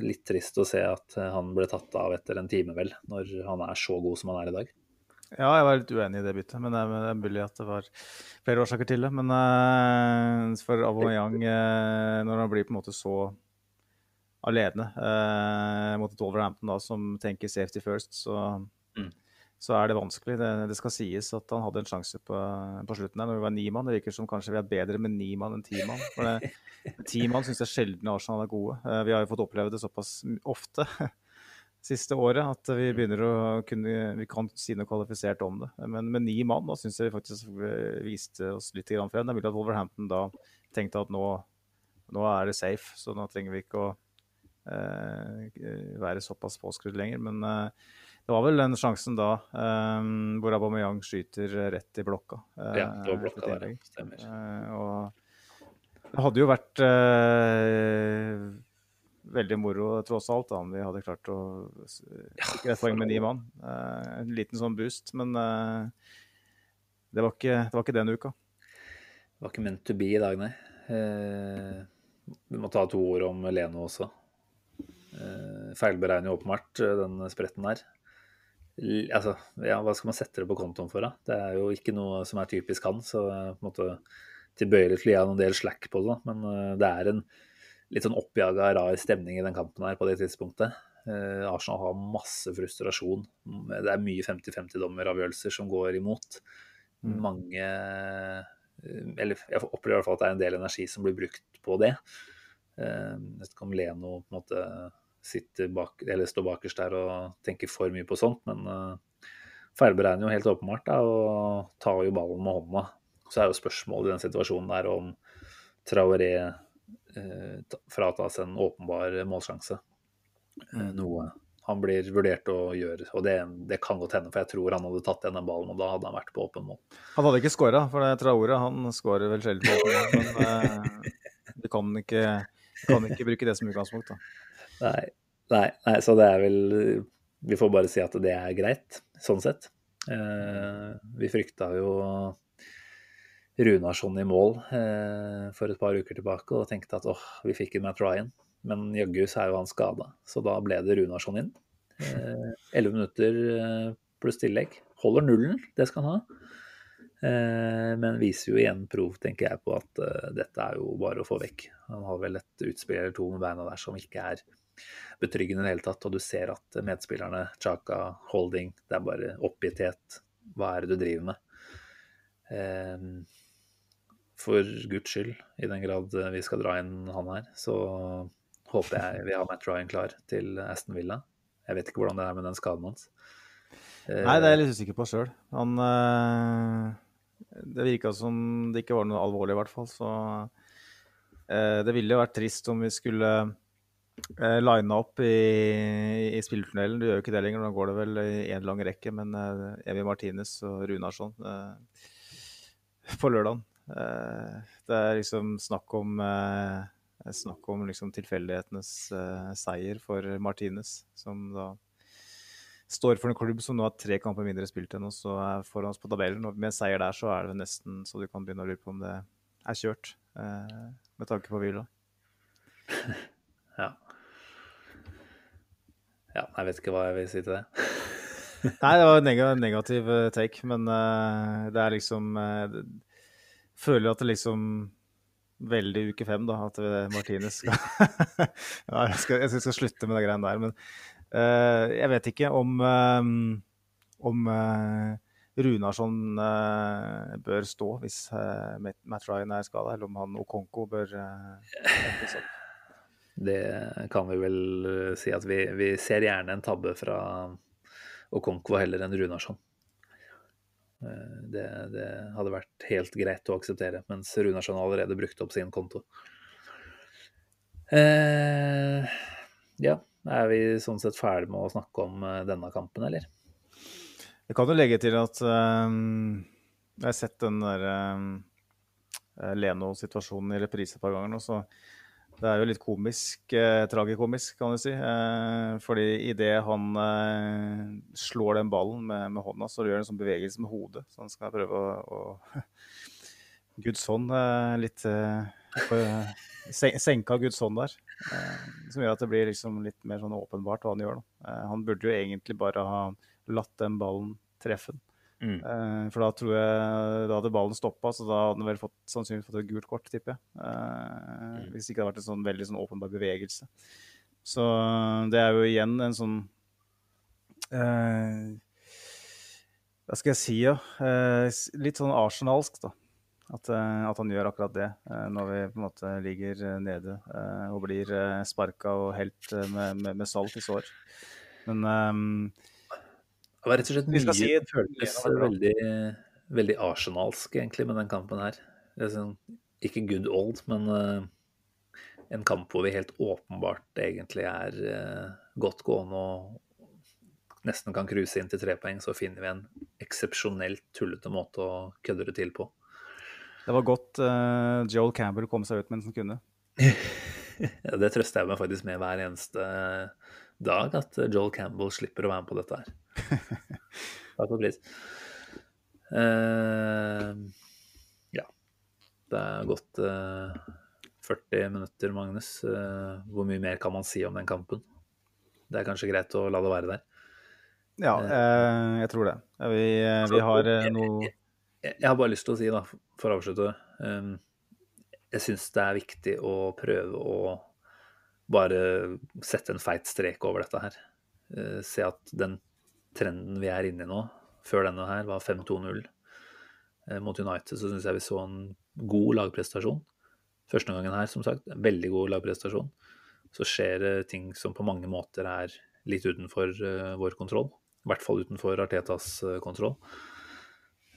litt trist å se at han ble tatt av etter en time, vel, når han er så god som han er i dag. Ja, jeg var litt uenig i det byttet, men det er mulig at det var flere årsaker til det. Men uh, for Aubameyang, uh, når han blir på en måte så alene uh, mot et Wolverhampton da, som tenker safety first, så, mm. så er det vanskelig. Det, det, skal sies at han hadde en sjanse på, på slutten der når vi var ni mann. Det virker som kanskje vi er bedre med ni mann enn ti mann. For ti mann syns jeg sjelden Arsenal er gode. vi har jo fått oppleve det såpass ofte siste året at vi begynner å kunne Vi kan si noe kvalifisert om det. Men med ni mann da syns jeg vi faktisk viste oss litt frem. Det er mulig at Wolverhampton da tenkte at nå, nå, er det safe, så nå trenger vi ikke å eh, være såpass påskrudd lenger. Men eh, det var vel den sjansen da eh, hvor Aubameyang skyter rett i blokka. ja, det var blokka der, stemmer. Eh, og det hadde jo vært eh, veldig moro tross alt da, om vi hadde klart å sikre et poeng med ni mann. Uh, en liten sånn boost, men uh, det, var ikke, det, var ikke, den uka. Det var ikke meant to be i dag, nei. Uh, vi må ta to ord om Leno også. Uh, feilberegner åpenbart den spretten der. L altså, ja, hva skal man sette det på kontoen for, da? Det er jo ikke noe som er typisk han, så på en måte tilbøyelig til å gi han en del slack på det. Men det er en litt sånn oppjaga, rar stemning i den kampen her på det tidspunktet. Eh, Arsenal har masse frustrasjon. Det er mye 50-50-dommeravgjørelser som går imot. Mm. Mange eh, Eller jeg opplever i hvert fall at det er en del energi som blir brukt på det. Eh, jeg vet ikke om Leno på en måte sitter bak, eller står bakerst der og tenker for mye på sånt, men uh, feilberegner jo helt åpenbart da, og tar jo ballen med hånda. Så er jo spørsmålet i den situasjonen der om Traoré fratas en åpenbar målsjanse. Eh, mm. Noe han blir vurdert å gjøre. Og det, det, kan godt hende, for jeg tror han hadde tatt igjen den ballen, og da hadde han vært på åpen mål. Han hadde ikke skåra, for det Traore han skårer vel sjelden på åpen mål. Men du kan ikke, kan ikke, bruke det som utgangspunkt, da. Nei, nei, nei, så det er vel Vi får bare si at det er greit, sånn sett. Vi frykta jo Runarsson i mål eh, for et par uker tilbake og tenkte at åh, vi fikk inn Matt Ryan. Men jaggu så er jo han skada, så da ble det Runarsson inn. Eh, elleve eh, minutter pluss tillegg. Holder nullen, det skal han ha. Eh, men viser jo igjen prov, tenker jeg, på at uh, dette er jo bare å få vekk. Han har vel et utspill eller to med beina der som ikke er betryggende i det hele tatt. Og du ser at medspillerne, Chaka, Holding, det er bare oppgitthet. Hva er det du driver med? Eh, for guds skyld, i den grad vi skal dra inn han her, så håper jeg vi har Matt Ryan klar til Aston Villa. Jeg vet ikke hvordan det er med den skaden hans. Nei, det er jeg litt usikker på sjøl. Han øh, Det virka som det ikke var noe alvorlig, i hvert fall. Så det ville jo vært trist om vi skulle line opp i, i spilletunnelen. Du gjør jo ikke det lenger, nå går det vel i én lang rekke. Men Evi Martinez og Runarsson på lørdagen Eh, det er liksom snakk om, eh, snakk om liksom tilfeldighetenes eh, seier for Martinez, som da står for en klubb som nå har tre kamper mindre spilt enn oss og er foran oss på tabellen. Og med seier der så er det nesten så du kan begynne å lure på om det er kjørt, med tanke på hvila. Ja. Ja, jeg vet ikke hva jeg vil si til det. Nei, det var en negativ take, men det er liksom føler at det liksom Veldig uke fem, da, at Martinez skal ja, jeg, skal, jeg skal slutte med de greiene der. Men uh, jeg vet ikke om, um, om uh, Runarsson uh, bør stå hvis Matt Ryan er skada, eller om han Okonko bør uh, Det kan vi vel si at vi, vi ser gjerne en tabbe fra Okonko heller enn Runarsson. Eh, det, det, hadde vært helt greit å akseptere, mens Runarsson allerede brukte opp sin konto. Eh, ja, er vi sånn sett ferdig med å snakke om eh, denne kampen, eller? Jeg kan jo legge til at um, Jeg har sett den der um, Leno-situasjonen i reprise et par ganger nå, så det er jo litt komisk, eh, tragikomisk, kan du si. Eh, fordi idet han eh, slår den ballen med, med, hånda, så gjør han en sånn bevegelse med hodet. Så han skal prøve å, å Gudson eh, litt eh, senka Gudson der. Eh, som gjør at det blir liksom litt mer sånn åpenbart hva han gjør. Eh, han burde jo egentlig bare ha latt den ballen treffe den. Mm. Uh, for da tror jeg da hadde ballen stoppa, så da hadde han vel fått, sannsynligvis fått et gult kort, tipper jeg. Uh, mm. Hvis ikke det hadde vært en sånn veldig sånn åpenbar bevegelse. Så det er jo igjen en sånn uh, Hva skal jeg si, ja? litt sånn arsenalsk, da. At, at, han gjør akkurat det når vi på en måte ligger nede og blir sparka og helt med, med, med, salt i sår. Men det var rett og slett mye si føles veldig, veldig arsenalsk, egentlig, med den kampen her. Sånn, ikke good old, men uh, en kamp hvor vi helt åpenbart egentlig er uh, godt gående og nesten kan cruise inn til tre poeng, så finner vi en eksepsjonelt tullete måte å kødde det til på. Det var godt uh, Joel Campbell kom seg ut mens han kunne. ja, det trøster jeg meg faktisk med hver eneste dag, at Joel Campbell slipper å være med på dette her. Takk for pris. Uh, ja. Det er gått uh, eh, 40 minutter, Magnus. Uh, hvor mye mer kan man si om den kampen? Det er kanskje greit å la det være der? Ja, jeg tror det. Vi, vi har noe jeg, jeg, har bare lyst til å si, da, for å avslutte um, Jeg syns det er viktig å prøve å bare sette en feit strek over dette her. se at den trenden vi er inne i nå, før denne her, var 5-2-0 eh, mot United, så syns jeg vi så en god lagprestasjon. Første gangen her, som sagt, veldig god lagprestasjon. Så skjer det ting som på mange måter er litt utenfor uh, vår kontroll. I hvert fall utenfor Artetas uh, kontroll.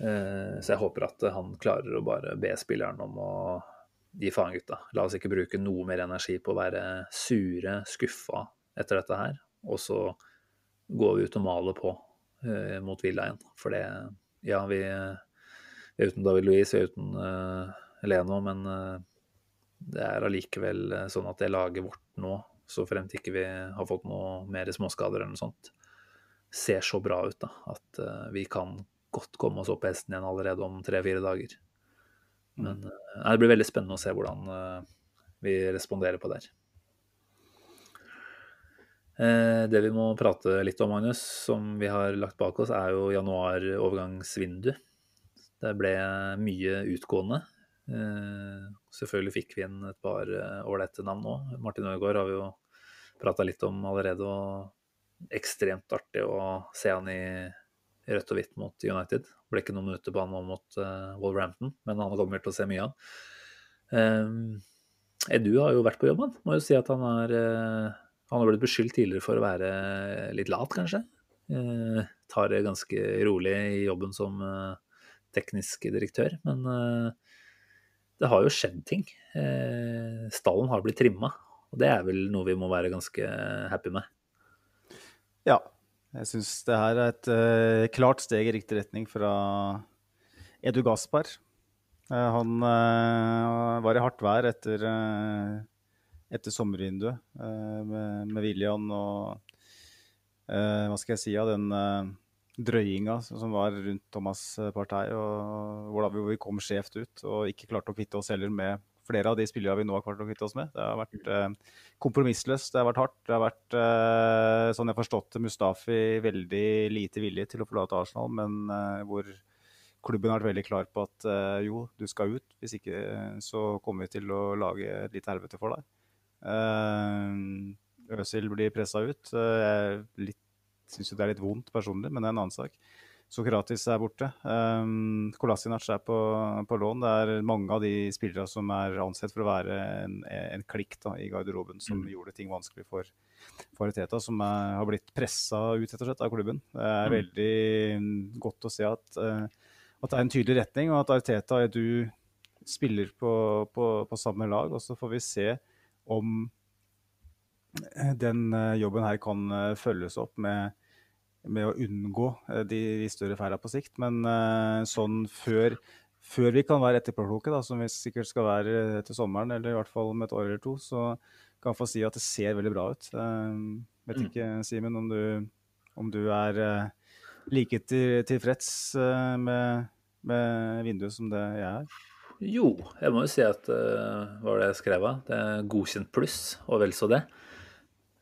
Så jeg håper at han klarer å bare be spilleren om å gi faen, gutta. La oss ikke bruke noe mer energi på å være sure, skuffa etter dette her. Og så går vi ut og maler på eh, mot Villa igjen. For det Ja, vi, er uten David Louise, vi er uten eh, Leno, men uh, det er allikevel sånn at det laget vårt nå, så fremt ikke vi har fått noe mer småskader eller noe sånt, ser så bra ut da, at vi kan godt komme oss opp på hesten igjen allerede om tre-fire dager. Men mm. det blir veldig spennende å se hvordan vi responderer på det her. Eh, det vi må prate litt om, Magnus, som vi har lagt bak oss, er jo januar-overgangsvindu. Det ble mye utgående. Eh, selvfølgelig fikk vi inn et par eh, ålreite navn nå. Martin Ødegaard har vi jo prata litt om allerede, og ekstremt artig å se han i rødt og hvitt mot United. Det ble ikke noen minutter på han nå mot Wolverhampton, men han kommer til å se mye av. Edu har jo vært på jobb, han. Må jo si at han er han har blitt beskyldt tidligere for å være litt lat, kanskje. Eh, tar det ganske rolig i jobben som eh, teknisk direktør. Men eh, det har jo skjedd ting. Eh, stallen har blitt trimma. Og det er vel noe vi må være ganske happy med. Ja. Jeg syns det her er et uh, klart steg i riktig retning fra Edu Gaspar. Uh, han uh, var i hardt vær etter etter sommervinduet eh, med, med William og eh, Hva skal jeg si av den eh, drøyinga som var rundt Thomas Partey, og hvor vi kom skjevt ut og ikke klarte å kvitte oss heller med flere av de spillerne vi nå har klart å kvitte oss med. Det har vært eh, kompromissløst, det har vært hardt. Det har vært, eh, sånn jeg har forstått det, Mustafi veldig lite villig til å forlate Arsenal, men eh, hvor klubben har vært veldig klar på at jo, du skal ut. Hvis ikke så kommer vi til å lage et lite helvete for deg. Eh, blir pressa ut. Eh, jeg syns jo det er litt vondt personlig, men det er en annen sak. Sokratis er borte. Um, Kolasinac er på, på, lån. Det er mange av de spillere som er ansett for å være en, en klikk da, i garderoben, som mm. gjorde ting vanskelig for, for Teta, som er, har blitt pressa ut rett og slett av klubben. Det er mm. veldig godt å se at, at, det er en tydelig retning, og at Arteta og du spiller på, på, på samme lag. Og så får vi se om eh, den eh, jobben her kan eh, følges opp med med å unngå de, de større feila på sikt. Men sånn før, før vi kan være etterpåkloke, som vi sikkert skal være til sommeren, eller i hvert fall om et år eller to, så kan jeg få si at det ser veldig bra ut. Jeg vet Mm. ikke, Simen, om, du- om du er like tilfreds med, med vinduet som det jeg er? Jo, jeg må jo si at uh, var det jeg skrev av? Det er godkjent pluss, og vel så det.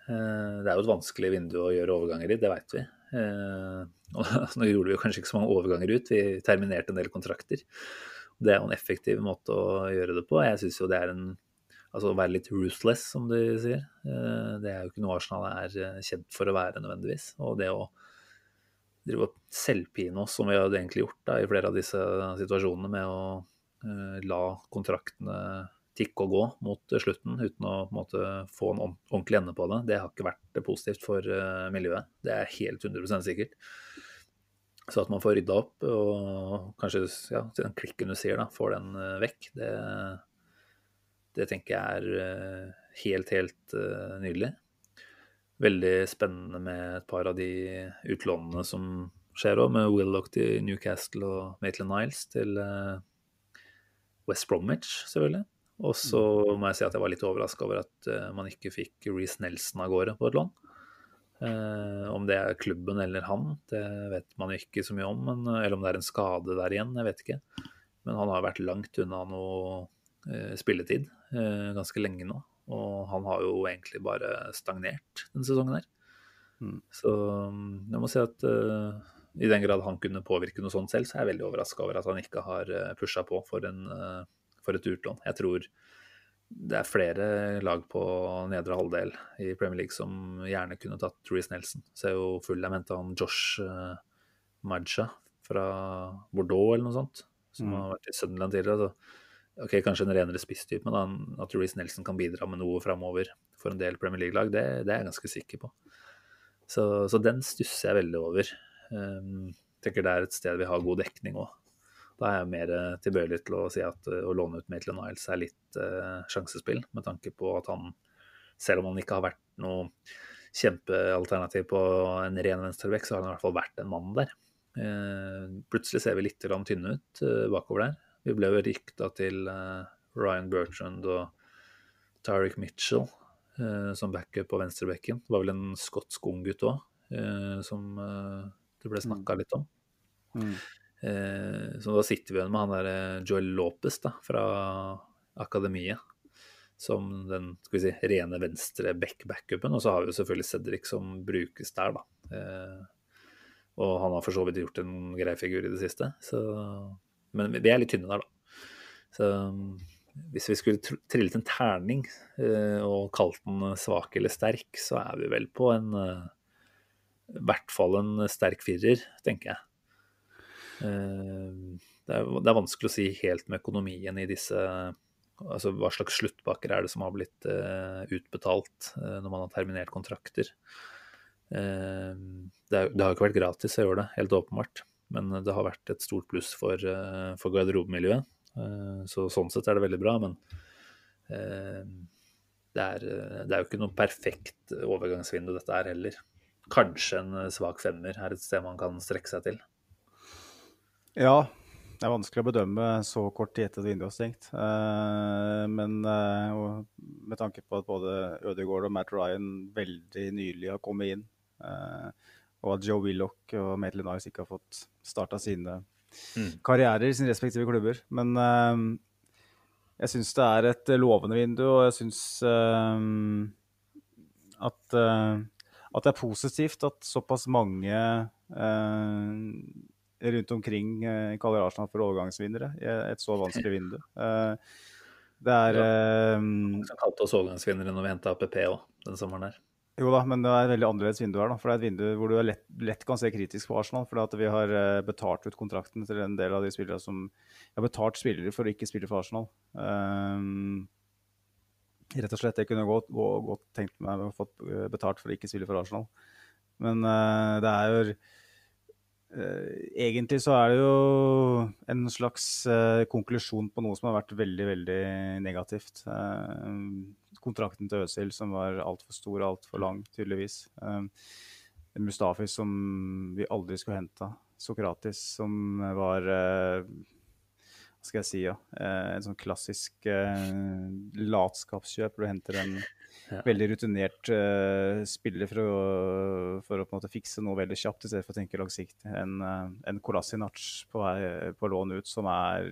Uh, det er jo et vanskelig vindu å gjøre overganger i, det veit vi. Uh, og nå gjorde vi jo kanskje ikke så mange overganger ut, vi terminerte en del kontrakter. Det er jo en effektiv måte å gjøre det på. Jeg syns jo det er en Altså å være litt ruthless, som de sier. Det er jo ikke noe Arsenal er kjent for å være nødvendigvis. Og det å drive og selvpine oss, som vi hadde egentlig gjort da, i flere av disse situasjonene, med å la kontraktene tikke og gå mot eh, slutten uten å en måte, få en ordentlig ende på det, det har ikke vært positivt for eh, miljøet. Det er helt 100 sikkert. Så at man får rydda opp og kanskje ja, den klikken du sier, da, får den eh, vekk, det, det tenker jeg er eh, helt, helt eh, nydelig. Veldig spennende med et par av de utlånene som skjer òg, med Willoch til Newcastle og Maitland Niles til eh, West Bromwich, selvfølgelig. Og så må jeg si at jeg var litt overraska over at eh, man ikke fikk Reece Nelson av gårde på et lån. Eh, om det er klubben eller han, det vet man jo ikke så mye om. Men, eller om det er en skade der igjen, jeg vet ikke. Men han har vært langt unna noe eh, spilletid eh, ganske lenge nå. Og han har jo egentlig bare stagnert denne sesongen her. Mm. Så mm, jeg må si at eh, i den grad han kunne påvirke noe sånt selv, så er jeg veldig overraska over at han ikke har uh, pusha på for, en, eh, for et utlån. Jeg tror det er flere lag på nedre halvdel i Premier League som gjerne kunne tatt Reece Nelson. Ser jo full jeg mente han Josh uh, Maja fra Bordeaux eller noe sånt, som Mm. har vært i Sunderland tidligere. Så ok, Kanskje en renere spisstype, men han, at Reece Nelson kan bidra med noe framover for en del Premier League-lag, det, det er jeg ganske sikker på. Så, så den stusser jeg veldig over. Um, tenker det er et sted vi har god dekning òg. Da er jeg mer eh, tilbøyelig til å si at eh, å låne ut Maitland Niles er litt uh, sjansespill, med tanke på at han, selv om han ikke har vært noe kjempealternativ på en ren venstrebekk, så har han i hvert fall vært en mann der. Uh, plutselig ser vi litt tynne ut uh, bakover der. Vi ble jo rykta til Ryan Bertrand og Tariq Mitchell som backup på venstrebekken. Det var vel en skotsk unggutt òg, som det ble snakka litt om. Mm. Eh, så da sitter vi igjen med han der eh, Joel Lopez da, fra akademiet. Som den skal vi si, rene venstre back-backupen. Og så har vi jo selvfølgelig Cedric som brukes der, da. Eh, og han har for så vidt gjort en grei figur i det siste. Så, men vi er litt tynne der, da. Så hvis vi skulle tr- trillet en terning eh, og kalt den svak eller sterk, så er vi vel på en eh, I hvert fall en sterk firer, tenker jeg. Eh, Det er, det er vanskelig å si helt med økonomien i disse Altså hva slags sluttpakker er det som har blitt eh, utbetalt eh, når man har terminert kontrakter. Det, er, det har ikke vært gratis å gjøre det, helt åpenbart. Men det har vært et stort pluss for, for garderobemiljøet. Så sånn sett er det veldig bra, men det, er, det er jo ikke noe perfekt overgangsvindu dette er heller. Kanskje en eh, svak femmer er et sted man kan strekke seg til. Ja, det er vanskelig å bedømme så kort tid etter at vinduet er stengt. Eh, men eh, med tanke på at både Ødegaard og Matt Ryan veldig nylig har kommet inn, og at Joe Willoch og Maitland Niles ikke har fått starta sine Mm. karrierer i sine respektive klubber. Men jeg syns det er et lovende vindu, og jeg syns at, at det er positivt at såpass mange eh, rundt omkring eh, kaller Arsenal for overgangsvinnere i et så vanskelig vindu. Eh, det er eh, Som kalte oss overgangsvinnere når vi henta APP òg den sommeren her. Jo da, men det er et veldig annerledes vindu her. da, for Det er et vindu hvor du lett, lett kan se kritisk på Arsenal. fordi vi har eh, betalt ut kontrakten til en del av de spillere som har betalt spillere for å ikke spille for Arsenal. Um, rett og slett. Jeg kunne godt, godt, tenkt meg å fått betalt for å ikke spille for Arsenal. Men uh, det er jo uh, Egentlig så er det jo en slags uh, konklusjon på noe som har vært veldig, veldig negativt. Kontrakten til Øzil som var altfor stor og altfor lang, tydeligvis. Mustafi som vi aldri skulle henta. Sokratis som var skal jeg si, ja. Eh, en sånn klassisk eh, latskapskjøp. Du henter en Ja. veldig rutinert eh, spiller for å, for å på en måte fikse noe veldig kjapt, i stedet for å tenke langsiktig. En, uh, en Kolasinac på, på lån ut som er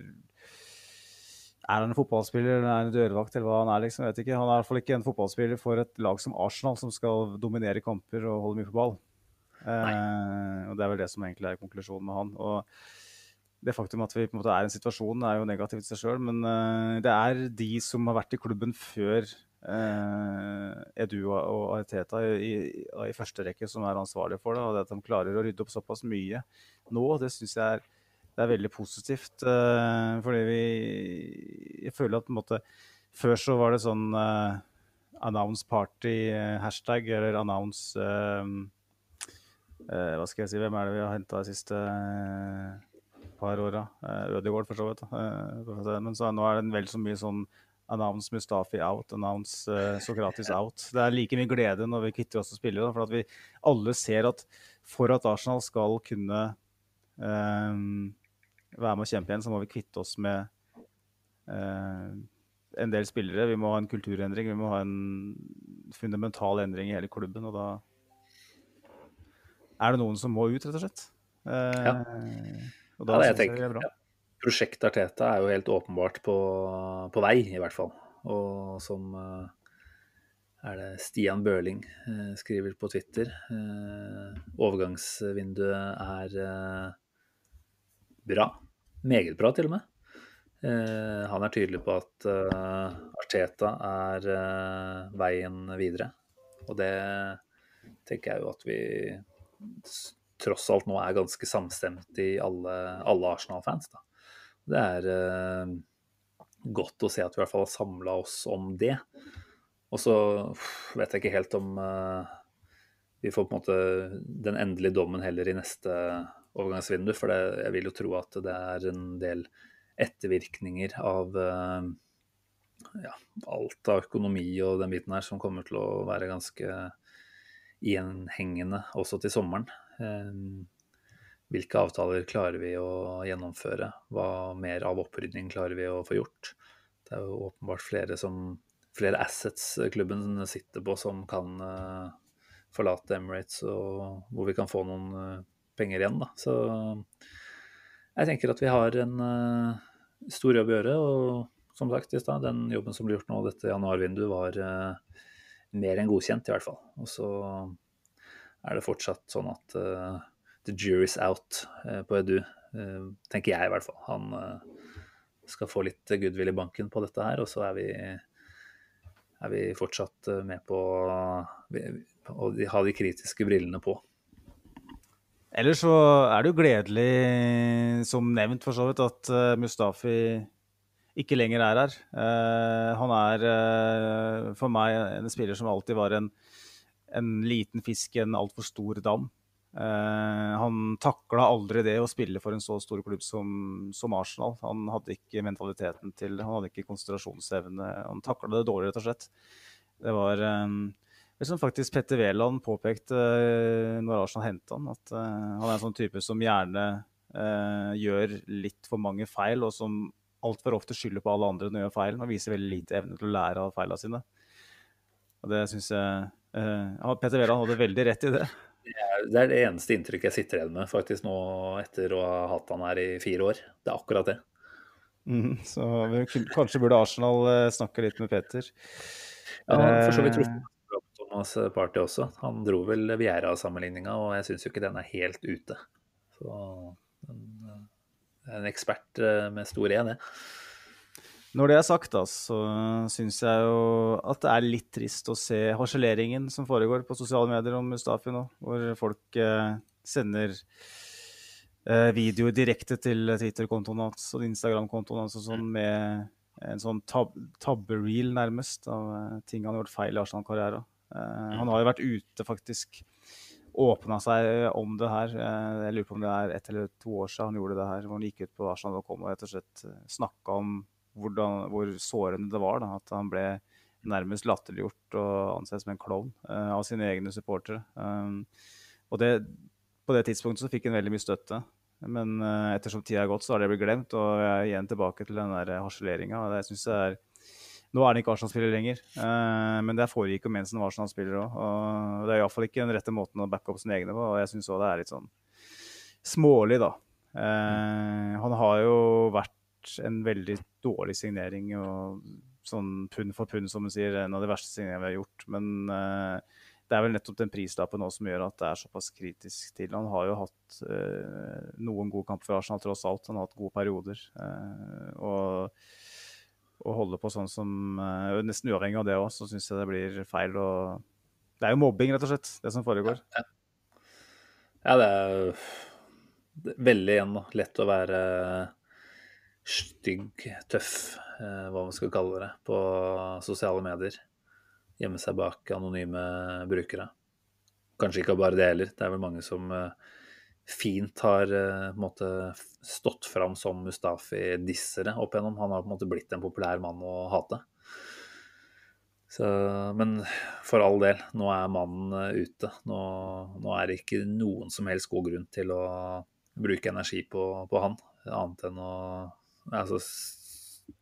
Er han en fotballspiller eller er han en dørvakt, eller hva han er? liksom, jeg vet ikke. Han er i hvert fall ikke en fotballspiller for et lag som Arsenal, som skal dominere kamper og holde mye på ball. Eh, og Det er vel det som egentlig er konklusjonen med han. og det faktum at vi på en måte er i en situasjon, er jo negativt i seg sjøl, men uh, det er de som har vært i klubben før uh, Edu og- Ariteta i, i, i første rekke, som er ansvarlige for det. Og det at de klarer å rydde opp såpass mye nå, det syns jeg er, det er veldig positivt. Uh, fordi vi Jeg føler at på en måte Før så var det sånn uh, announce party, eh, hashtag, eller announce Hva skal jeg si, hvem er det vi har henta siste eh, par åra. Uh, Ødegaard, for så vidt. Eh, men så, nå er det vel så mye sånn announce Mustafi out, announce uh, Sokratis out. Det er like mye glede når vi kvitter oss med spillere. For at vi alle ser at for at Arsenal skal kunne um, være med og kjempe igjen, så må vi kvitte oss med uh, en del spillere. Vi må ha en kulturendring, vi må ha en fundamental endring i hele klubben. Og da er det noen som må ut, rett og slett. Uh, Ja. Og Ja, da det jeg jeg bra. ja. Prosjekt Arteta er jo helt åpenbart på, på vei, i hvert fall. Og som eh, er det Stian Børling eh, skriver på Twitter. eh, overgangsvinduet er bra. Meget bra, til og med. Eh, han er tydelig på at Arteta er veien videre. Og det tenker jeg jo at vi tross alt nå er ganske samstemt i alle, alle Arsenal-fans. Det er eh, godt å se at vi i hvert fall har samla oss om det. Og så vet jeg ikke helt om eh, vi får på en måte den endelige dommen heller i neste overgangsvindu. For det, jeg vil jo tro at det er en del ettervirkninger av eh, ja, alt av økonomi og den biten her som kommer til å være ganske gjenhengende også til sommeren. Eh, Hvilke avtaler klarer vi å gjennomføre? Hva mer av opprydning klarer vi å få gjort? Det er jo åpenbart flere, som, flere assets klubben sitter på som kan eh, forlate Emirates, og hvor vi kan få noen eh, penger igjen. Da. Så jeg tenker at vi har en stor jobb å gjøre. Og som sagt i stad, den jobben som ble gjort nå dette januarvinduet, var mer enn godkjent, i hvert fall. Og så er det fortsatt sånn at eh, the jury's out eh, på Edu, eh, tenker jeg i hvert fall. Han skal få litt goodwill i banken på dette her, og så er vi, er vi fortsatt med på å ha de kritiske brillene på. Ellers så er det jo gledelig, som nevnt for så vidt, at Mustafi ikke lenger er her. Han er for meg en spiller som alltid var en, en liten fisk i en altfor stor dam. Uh, han takla aldri det å spille for en så stor klubb som, som Arsenal. Han hadde ikke mentaliteten til han hadde ikke konsentrasjonsevne. Han takla det dårlig, rett og slett. Det var det som faktisk Petter Wæland påpekte uh, når Arsenal henta han, at uh, han er en sånn type som gjerne gjør litt for mange feil, og som altfor ofte skylder på alle andre når de gjør feil. Han viser veldig lite evne til å lære av feilene sine. Og det syns jeg eh, Petter Wæland hadde veldig rett i det. Det er det eneste inntrykket jeg sitter igjen med faktisk nå etter å ha hatt han her i fire år. Det er akkurat det. Mm, så vi, kanskje burde Arsenal eh, snakke litt med Peter. Ja, for så vidt Eh, truffet Thomas Party også. Han dro vel Viera-sammenligninga, og jeg syns jo ikke den er helt ute. Så eh, er en ekspert eh, med stor E, det. Når det er sagt, da, så syns jeg jo at det er litt trist å se harseleringen som foregår på sosiale medier om Mustafi nå, hvor folk eh, sender eh, videoer direkte til Twitter-kontoen hans og Instagram-kontoen hans og sånn, med en sånn tab tabbereel, nærmest, av eh, ting han har gjort feil i Arsenal-karrieren. Eh, han har jo vært ute, faktisk. Åpna seg om det her. Eh, jeg lurer på om det er ett eller to år siden han gjorde det her. Hvor han gikk ut på Arsenal.com og rett og slett snakka om hvordan, hvor sårende det var. Da, at han ble nærmest latterliggjort og ansett som en klovn uh, av sine egne supportere. Um, Og det, på det tidspunktet så fikk han veldig mye støtte. Men uh, ettersom tida er gått, så har det blitt glemt. Og jeg er igjen tilbake til den der harseleringa. Jeg er Nå er han ikke Arsenal-spiller lenger, uh, men det foregikk jo mens han var Arsenal-spiller òg. Og det er iallfall ikke den rette måten å backe opp sine egne på. Og jeg syns òg det er litt sånn smålig, da. Uh, han har jo vært en veldig dårlig signering og sånn pund for pund, som du sier, en av de verste signeringene vi har gjort. Men det er vel nettopp den prislappen nå som gjør at det er såpass kritisk til. Han har jo hatt uh, noen gode kamper for Arsenal, tross alt. Han har hatt gode perioder. Uh, og å holde på sånn som Nesten uavhengig av det òg, så syns jeg det blir feil. Og det er jo mobbing, rett og slett, det som foregår. Ja, ja det er veldig igjen da. lett å være stygg, tøff, eh, hva man skal kalle det, på sosiale medier gjemme seg bak anonyme brukere. Kanskje ikke bare det heller. Det er vel mange som eh, fint har eh, måte, stått fram som Mustafi-dissere opp igjennom. Han har på en måte blitt en populær mann å hate. Så, men for all del, nå er mannen ute. Nå, nå, er det ikke noen som helst god grunn til å bruke energi på, på han, annet enn å Altså,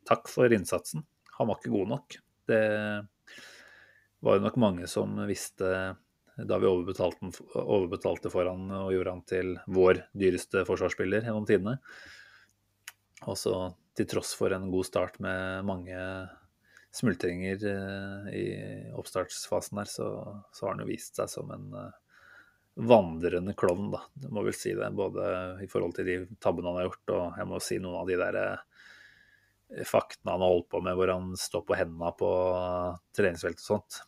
takk for innsatsen. Han var ikke god nok. Det, var jo nok mange som visste da vi overbetalte, overbetalte for han og gjorde han til vår dyreste forsvarsspiller gjennom tidene. Og så til tross for en god start med mange smultringer eh, i oppstartsfasen her, så, så har han jo vist seg som en eh, vandrende klovn, da. Du må vel si det. Både i forhold til de tabbene han har gjort, og jeg må si noen av de der eh, faktene han har holdt på med hvor han står på hendene på treningsfeltet og sånt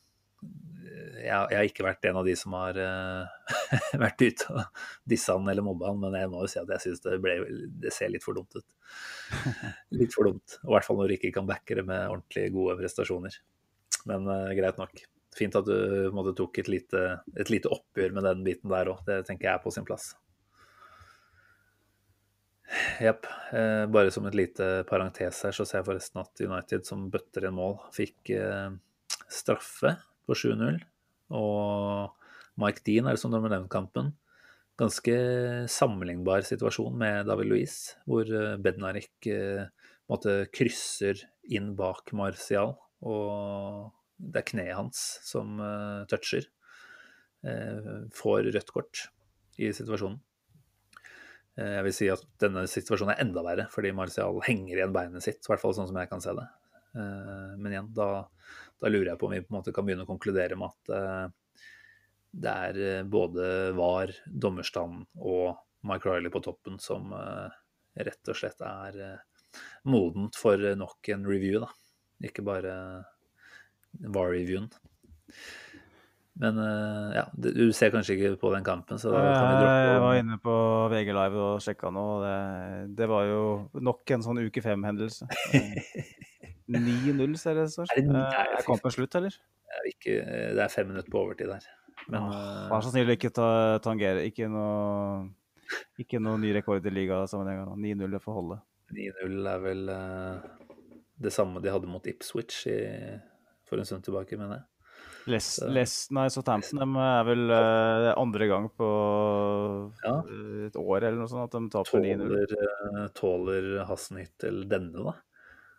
jeg, jeg, har ikke vært en av de som har uh, vært ute og dissa han eller mobba han, men jeg må jo si at jeg syns det, det ser litt for dumt ut. Litt for dumt. Og I hvert fall når du ikke kan backe det med ordentlig gode prestasjoner. Men uh, greit nok. Fint at du måtte, tok et lite, et lite, oppgjør med den biten der òg. Det tenker jeg er på sin plass. Jepp. Eh, bare som et lite parentes her, så ser jeg forresten at United, som bøtter inn mål, fikk straffe på 7-0. Og Mike Dean er det som dommer den kampen. Ganske sammenlignbar situasjon med David Louise, hvor eh, Bednarik eh, måtte krysser inn bak Martial, og det er kneet hans som uh, toucher. Uh, får rødt kort i situasjonen. Uh, jeg vil si at denne situasjonen er enda verre, fordi Marcial henger igjen beinet sitt, i hvert fall sånn som jeg kan se det. men igjen, da da lurer jeg på om vi på en måte kan begynne å konkludere med at det er både VAR, dommerstand og Mike Riley på toppen som rett og slett er modent for nok en review, da. Ikke bare VAR-reviewen. Men ja, du ser kanskje ikke på den kampen, så da kan vi droppe Jeg var inne på VG Live og sjekka nå, og det, det var jo nok en sånn uke fem-hendelse. 9-0, ser det står. Er, det, er, kampen slutt, eller? Det er, ikke, det er fem minutter på overtid der. Men Vær så snill ikke ta, tangere. Ikke noe, ikke noe ny rekord i ligasammenheng. 9-0 får holde. 9-0 er vel det samme de hadde mot Ipswich i, for en stund tilbake, mener jeg. Les, Les, nei, Southampton de er vel uh, andre gang på ja. et år eller noe sånt at de taper 9-0. Tåler, uh, tåler Hassenhyttel denne, da?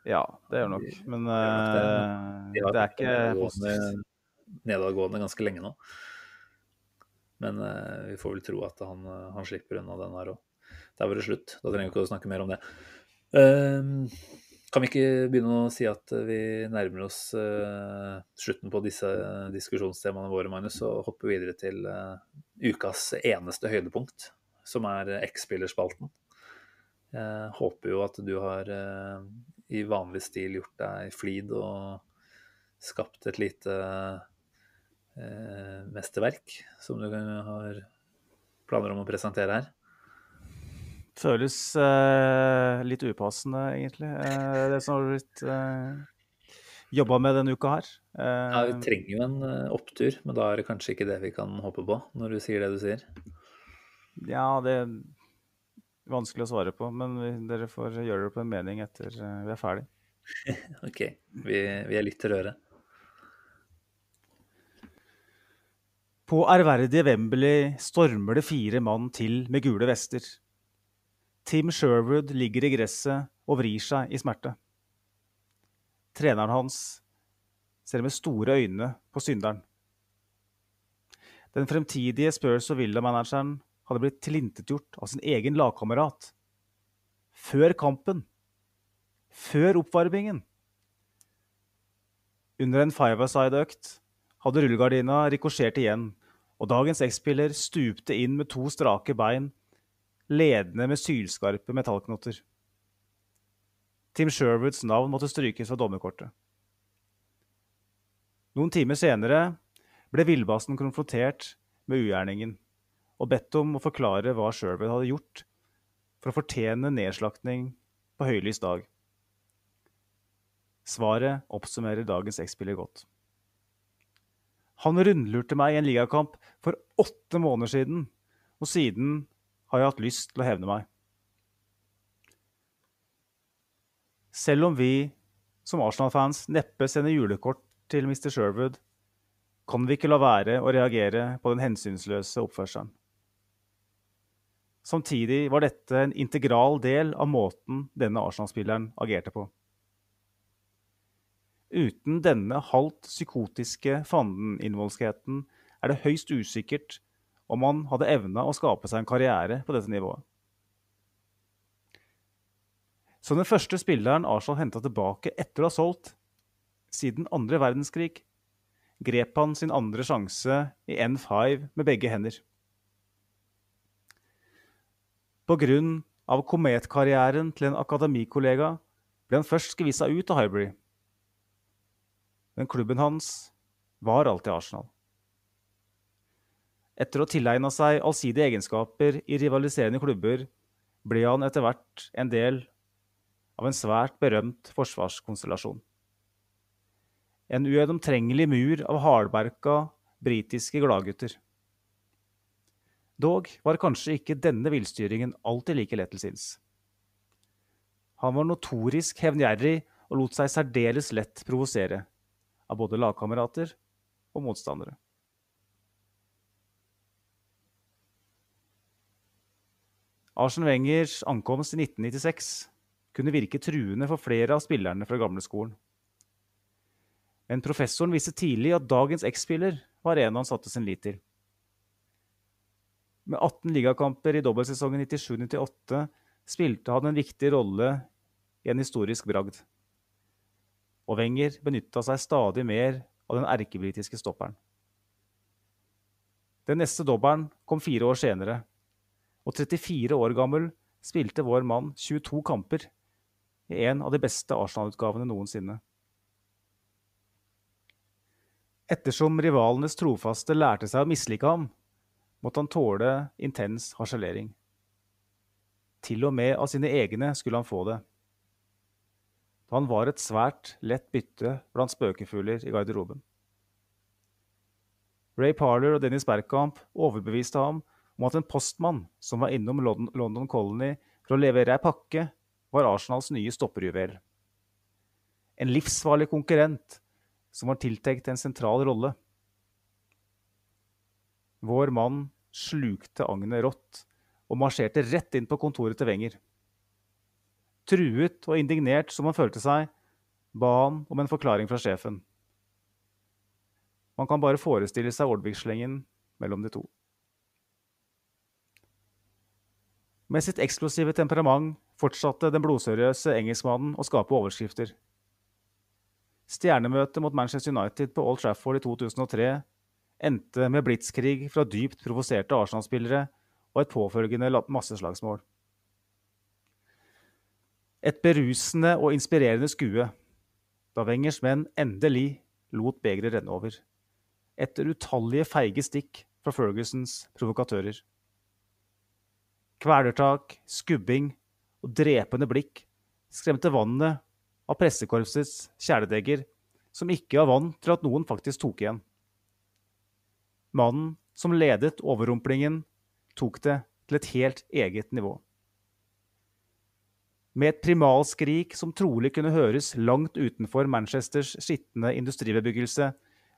Ja, det gjør nok. Men uh, det, er ikke positivt. Nedadgående ganske lenge nå. Men uh, vi får vel tro at han, eh, han slipper unna den her òg. Der var det slutt. Da trenger vi ikke å snakke mer om det. Uh, kan vi ikke begynne å si at vi nærmer oss uh, slutten på disse diskusjonstemaene våre, Magnus, og hoppe videre til ukas eneste høydepunkt, som er X-spillerspalten. Jeg håper jo at du har i vanlig stil gjort deg flid og skapt et lite eh, mesterverk som du har planer om å presentere her? Føles eh, litt upassende, egentlig. Eh, det som har blitt eh, jobba med denne uka her. Eh, ja, Vi trenger jo en eh, opptur, men da er det kanskje ikke det vi kan håpe på, når du sier det du sier? Ja, det er vanskelig å svare på, men vi, dere får gjøre det på en mening etter uh, vi er ferdig. OK. Vi, vi er litt til øret. På ærverdige Wembley stormer det fire mann til med gule vester. Tim Sherwood ligger i gresset og vrir seg i smerte. Treneren hans ser med store øyne på synderen. Den fremtidige Spurs- og Villa-manageren hadde blitt tilintetgjort av sin egen lagkamerat. Før kampen. Før oppvarmingen. Under en five-a-side-økt hadde rullegardina rikosjert igjen, og dagens X-spiller stupte inn med to strake bein, ledende med sylskarpe metallknotter. Tim Sherwoods navn måtte strykes fra dommerkortet. Noen timer senere ble villbassen konfrontert med ugjerningen og bedt om å forklare hva Sherwood hadde gjort for å fortjene nedslaktning på høylys dag. Svaret oppsummerer dagens X-spiller godt. Han rundlurte meg i en ligakamp for åtte måneder siden, og siden har jeg hatt lyst til å hevne meg. Selv om vi som Arsenal-fans neppe sender julekort til Mr. Sherwood, kan vi ikke la være å reagere på den hensynsløse oppførselen. Samtidig var dette en integral del av måten denne Arsenal-spilleren agerte på. Uten denne halvt psykotiske fandeninnvoldskheten er det høyst usikkert om han hadde evna å skape seg en karriere på dette nivået. Som den første spilleren Arsenal henta tilbake etter å ha solgt siden andre verdenskrig, grep han sin andre sjanse i N5 med begge hender. På grunn av kometkarrieren til en akademikollega ble han først skvisa ut av Highbury. Men klubben hans var alltid Arsenal. Etter å ha tilegna seg allsidige egenskaper i rivaliserende klubber ble han etter hvert en del av en svært berømt forsvarskonstellasjon. En ugjennomtrengelig mur av hardberka britiske gladgutter. Dog var kanskje ikke denne villstyringen alltid like lett til sinns. Han var notorisk hevngjerrig og lot seg særdeles lett provosere av både lagkamerater og motstandere. Arsen Wengers ankomst i 1996 kunne virke truende for flere av spillerne fra gamleskolen. Men professoren visste tidlig at dagens X-spiller var en han satte sin lit til. Med 18 ligakamper i dobbeltsesongen 97-98 spilte han en viktig rolle i en historisk bragd. Og Wenger benytta seg stadig mer av den erkebritiske stopperen. Den neste dobbelen kom fire år senere, og 34 år gammel spilte vår mann 22 kamper i en av de beste Arsenal-utgavene noensinne. Ettersom rivalenes trofaste lærte seg å mislike ham, måtte han tåle intens harselering. Til og med av sine egne skulle han få det. Han var et svært lett bytte blant spøkefugler i garderoben. Ray Parler og Dennis Bergkamp overbeviste ham om at en postmann som var innom London Colony for å levere ei pakke, var Arsenals nye stopperjuvel. En livsfarlig konkurrent som var tiltenkt en sentral rolle. Vår mann slukte agnet rått og marsjerte rett inn på kontoret til Wenger. Truet og indignert som han følte seg, ba han om en forklaring fra sjefen. Man kan bare forestille seg ordvekslingen mellom de to. Med sitt eksklusive temperament fortsatte den blodseriøse engelskmannen å skape overskrifter. Stjernemøtet mot Manchester United på Old Trafford i 2003 endte med blitskrig fra dypt provoserte Arsenal-spillere og et påfølgende masseslagsmål. Et berusende og inspirerende skue da Wengers menn endelig lot begeret renne over, etter utallige feige stikk fra Fergusons provokatører. Kvelertak, skubbing og drepende blikk skremte vannet av pressekorpsets kjæledegger, som ikke var vant til at noen faktisk tok igjen. Mannen som ledet overrumplingen, tok det til et helt eget nivå. Med et primalskrik som trolig kunne høres langt utenfor Manchesters skitne industribebyggelse,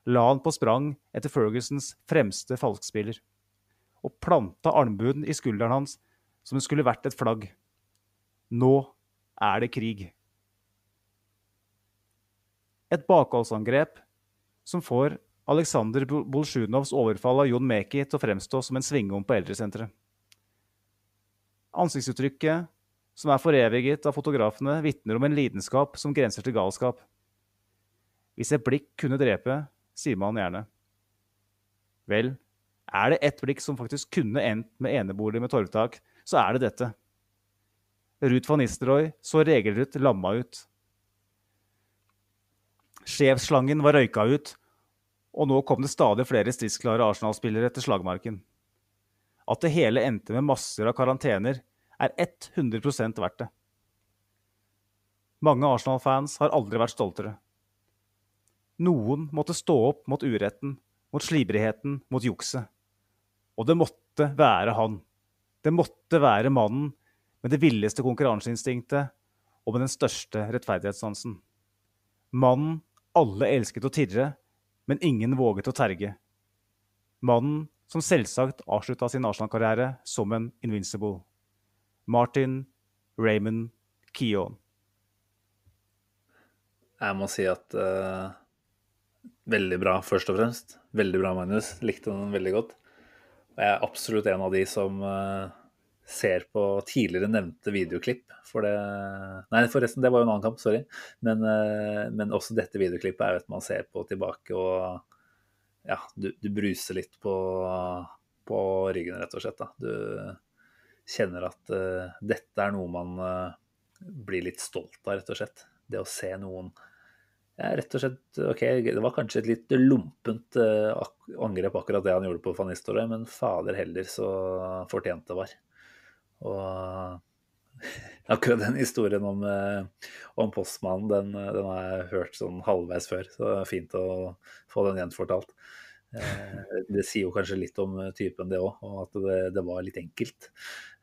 la han på sprang etter Fergusons fremste falskspiller, og planta armbuen i skulderen hans som det skulle vært et flagg. Nå er det krig. Et bakholdsangrep som får Aleksandr Bolsjunovs overfall av Jon Meki til å fremstå som en svingom på eldresenteret. Ansiktsuttrykket, som er foreviget av fotografene, vitner om en lidenskap som grenser til galskap. Hvis et blikk kunne drepe, sier man gjerne. Vel, er det ett blikk som faktisk kunne endt med enebolig med torvtak, så er det dette. Ruth van Nistelrooy så regelrett lamma ut. Sjefsslangen var røyka ut, og nå kom det stadig flere stridsklare Arsenal-spillere til slagmarken. At det hele endte med masser av karantener, er 100 verdt det. Mange Arsenal-fans har aldri vært stoltere. Noen måtte stå opp mot uretten, mot slibrigheten, mot jukset. Og det måtte være han. Det måtte være mannen med det villeste konkurranseinstinktet og med den største rettferdighetssansen. Mannen alle elsket å tirre, men ingen våget å terge. Mannen som selvsagt avslutta sin Arsenal-karriere som en invincible. Martin Raymond Keown. Jeg må si at uh, Veldig bra, først og fremst. Veldig bra, Magnus. Likte den veldig godt. Og jeg er absolutt en av de som uh, ser på tidligere nevnte videoklipp. For det Nei, forresten, det var jo en annen kamp, sorry. Men, uh, men også dette videoklippet er jo et man ser på tilbake, og ja, du, du bruser litt på, på, ryggen, rett og slett. Da. Du kjenner at uh, dette er noe man blir litt stolt av, rett og slett. Det å se noen rett og slett OK, det var kanskje et litt lompent uh, angrep, akkurat det han gjorde på Van Nistelrooy, men fader heller så fortjent det var. Og akkurat den historien om, uh, om postmannen, den, den, har jeg hørt sånn halvveis før, så det er fint å få den gjenfortalt. Uh, det sier jo kanskje litt om typen, det òg, og at det, det, var litt enkelt.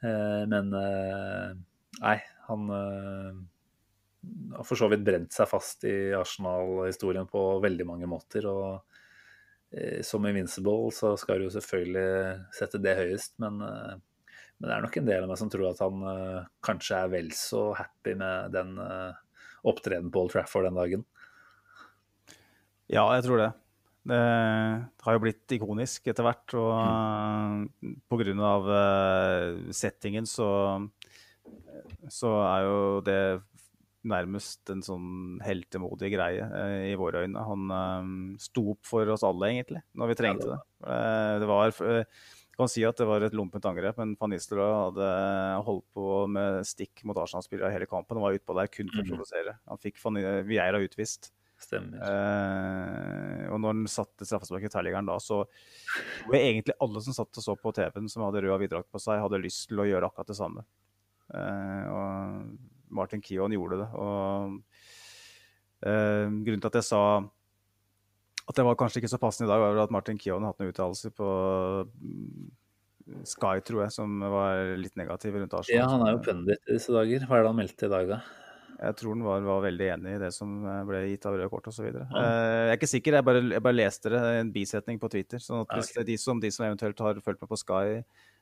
men nei, han har for så vidt brent seg fast i Arsenal-historien på veldig mange måter. og eh, Som Invincible så skal du jo selvfølgelig sette det høyest, men, eh, men, det er nok en del av meg som tror at han eh, kanskje er vel så happy med den eh, opptredenen på Old Trafford den dagen. Ja, jeg tror det. Det har jo blitt ikonisk etter hvert, og mm. pga. Settingen så, så er jo det nærmest en sånn heltemodig greie eh, i våre øyne. Han eh, sto opp for oss alle, egentlig, når vi trengte det. Eh, det var eh, kan si at det var et lompent angrep, men Van Nistelrooy hadde holdt på med stikk mot Arsenal-spillere hele kampen og var utpå der kun for å mhm. provosere. Han fikk Vieira utvist. Stemmer. Eh, og når han satte straffesparket i terligeren da, så var egentlig alle som satt og så på TV-en som hadde rød viddrakt på seg, hadde lyst til å gjøre akkurat det samme. Eh, og Martin Keon gjorde det. Og eh, grunnen til at jeg sa at det var kanskje ikke så passende i dag, var at Martin Keon hatt noen uttalelser på mm, Sky, tror jeg, som var litt negativ rundt Arsenal. Ja, han er jo pundit i disse dager. Hva er det han meldte i dag, da? Jeg tror han var, var, veldig enig i det som eh, ble gitt av røde kort osv. Ja. Eh, jeg er ikke sikker, jeg bare, jeg bare, leste det, i en bisetning på Twitter. sånn at hvis okay. de, som, de som eventuelt har fulgt med på Sky,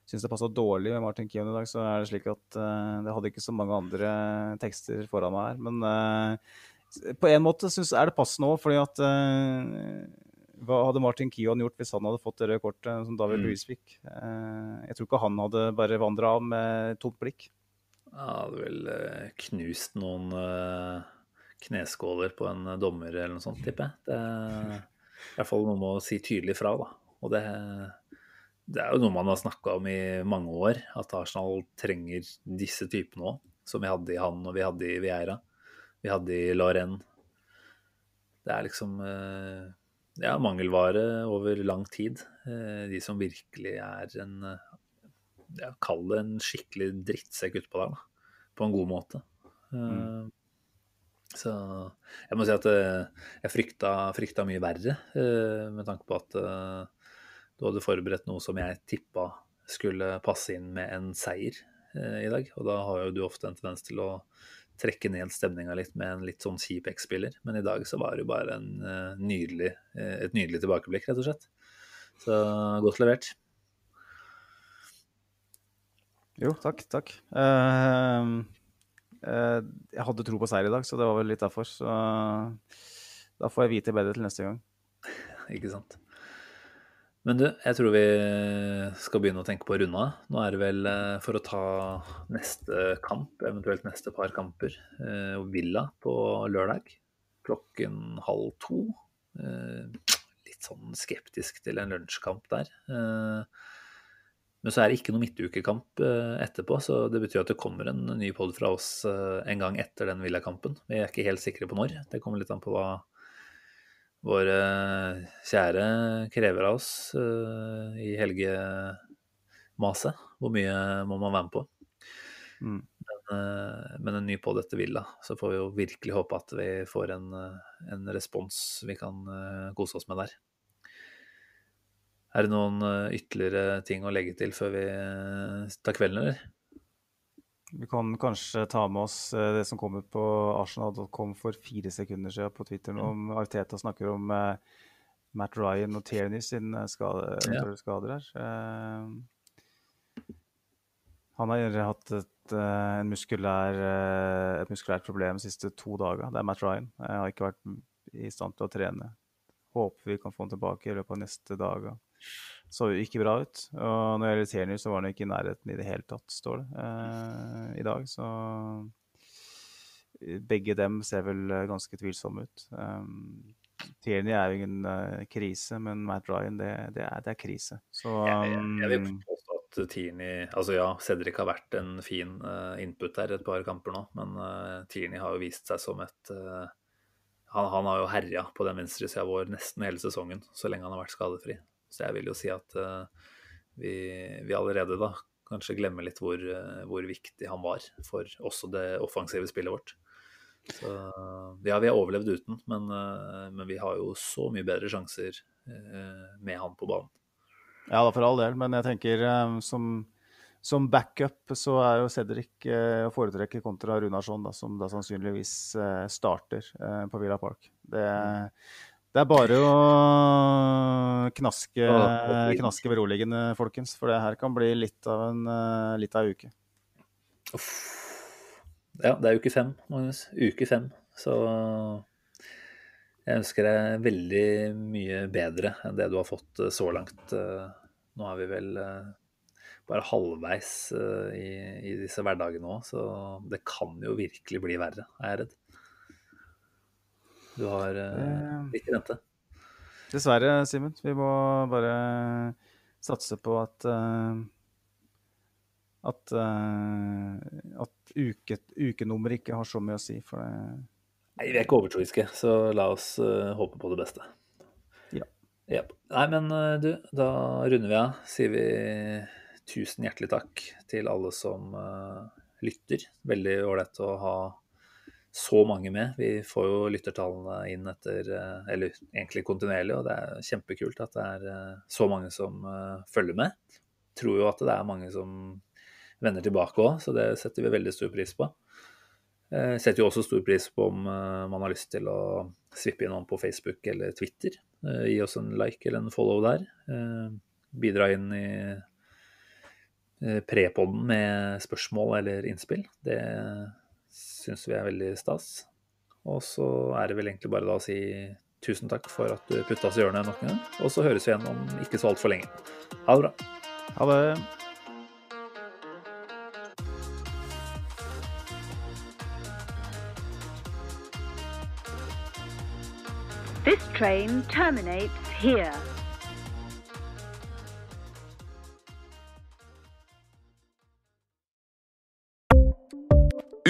syns det passa dårlig med Martin Keown i dag, så er det slik at uh, det hadde ikke så mange andre tekster foran meg her. Men uh, på en måte synes, er det passende òg, fordi at uh, hva hadde Martin Kion gjort hvis han hadde fått det røde kortet som David mm. Louis fikk? jeg tror ikke han hadde bare vandra av med tomt blikk. Han hadde vel knust noen kneskåler på en dommer eller noe sånt, tipper jeg. Det er i hvert fall noe med å si tydelig fra, da. Og det det er jo noe man har snakka om i mange år, at Arsenal trenger disse typene òg. Som vi hadde i han og vi hadde i Vieira. Vi hadde i Lorraine. Det er liksom eh, ja, mangelvare over lang tid. Eh, de som virkelig er en ja, Kall det en skikkelig drittsekk utpå der, da. På en god måte. Mm. Eh, så jeg må si at jeg frykta, frykta mye verre, med tanke på at du hadde forberedt noe som jeg tippa skulle passe inn med en seier eh, i dag. Og da har jo du ofte en tendens til å trekke ned stemninga litt med en litt sånn kjip X-spiller. Men i dag så var det jo bare en, uh, nydelig, uh, et nydelig tilbakeblikk, rett og slett. Så godt levert. Jo, takk. Takk. Uh, jeg hadde tro på seier i dag, så det var vel litt derfor. Så da får jeg vite bedre til neste gang. Ikke sant. Men du, jeg tror vi skal begynne å tenke på å runde av. Nå er det vel for å ta neste kamp, eventuelt neste par kamper, Villa på lørdag klokken halv to. Litt sånn skeptisk til en lunsjkamp der. Men så er det ikke noe midtukekamp etterpå, så det betyr at det kommer en ny pod fra oss en gang etter den Villa-kampen. Vi er ikke helt sikre på når. Det kommer litt an på hva våre kjære krever av oss uh, i helgemaset. Hvor mye må man være med på? Mm. Men, uh, men, en ny på dette vil, da. så får vi jo virkelig håpe at vi får en, en respons vi kan uh, kose oss med der. Er det noen ytterligere ting å legge til før vi tar kvelden, eller? Vi kan kanskje ta med oss eh, det som kommer på arsenal.com for fire sekunder siden på Twitter nå, om Arteta snakker om uh, Matt Ryan og Tierney sin skade, ja. skader her. Han har hatt et, muskulær, et, muskulært problem de siste to dager. Det er Matt Ryan. Jeg har ikke vært i stand til å trene. Håper vi kan få han tilbake i løpet av neste dager så jo ikke bra ut. Og når det gjelder Tierney, så var han ikke i nærheten i det hele tatt, står det eh, i dag. Så begge dem ser vel ganske tvilsomme ut. Um, Tierney er jo ingen uh, krise, men Matt Ryan, det, det, er, det er, krise. Så um, jeg, jeg, jeg, vil um, påstå at Tierney Altså ja, Cedric har vært en fin uh, input der et par kamper nå, men uh, Tierney har jo vist seg som et han, han, har jo herja på den venstresida vår nesten hele sesongen, så lenge han har vært skadefri. Så jeg vil jo si at uh, vi, vi, allerede da kanskje glemmer litt hvor, uh, hvor, viktig han var for også det offensive spillet vårt. Så ja, vi har overlevd uten, men, uh, men vi har jo så mye bedre sjanser med han på banen. Ja da, for all del, men jeg tenker som, som backup så er jo Cedric å foretrekke kontra Runarsson, da, som da sannsynligvis starter på Villa Park. Det, mm. Det er bare å knaske, knaske beroligende, folkens. For det her kan bli litt av en eh, litt av uke. Uff. Ja, det er uke fem, Magnus. Uke fem. Så jeg ønsker deg veldig mye bedre enn det du har fått eh, så langt. Eh, nå er vi vel bare halvveis i, i disse hverdagene òg, så det kan jo virkelig bli verre, er jeg redd. Du har litt i vente. Dessverre, Simen. Vi må bare satse på at uh, at, uh, at uke, ukenummer ikke har så mye å si. For det Nei, vi er ikke overtroiske, så la oss uh, håpe på det beste. Ja. Yep. Nei, men du, da runder vi av. Sier vi tusen hjertelig takk til alle som lytter. Veldig ålreit å ha så mange med. Vi får jo lyttertallene inn etter eh, Eller egentlig kontinuerlig, og det er kjempekult at det er eh, så mange som eh, følger med. Tror jo at det er mange som vender tilbake òg, så det setter vi veldig stor pris på. Setter jo også stor pris på om man har lyst til å svippe innom på Facebook eller Twitter. Gi oss en like eller en follow der. Bidra inn i prepoden med spørsmål eller innspill. Det syns vi er veldig stas. Og så er det vel egentlig bare da å si tusen takk for at du putta oss i hjørnet nok en gang. Og så høres vi igjen om ikke så altfor lenge. Ha det bra. Ha det. This train terminates here.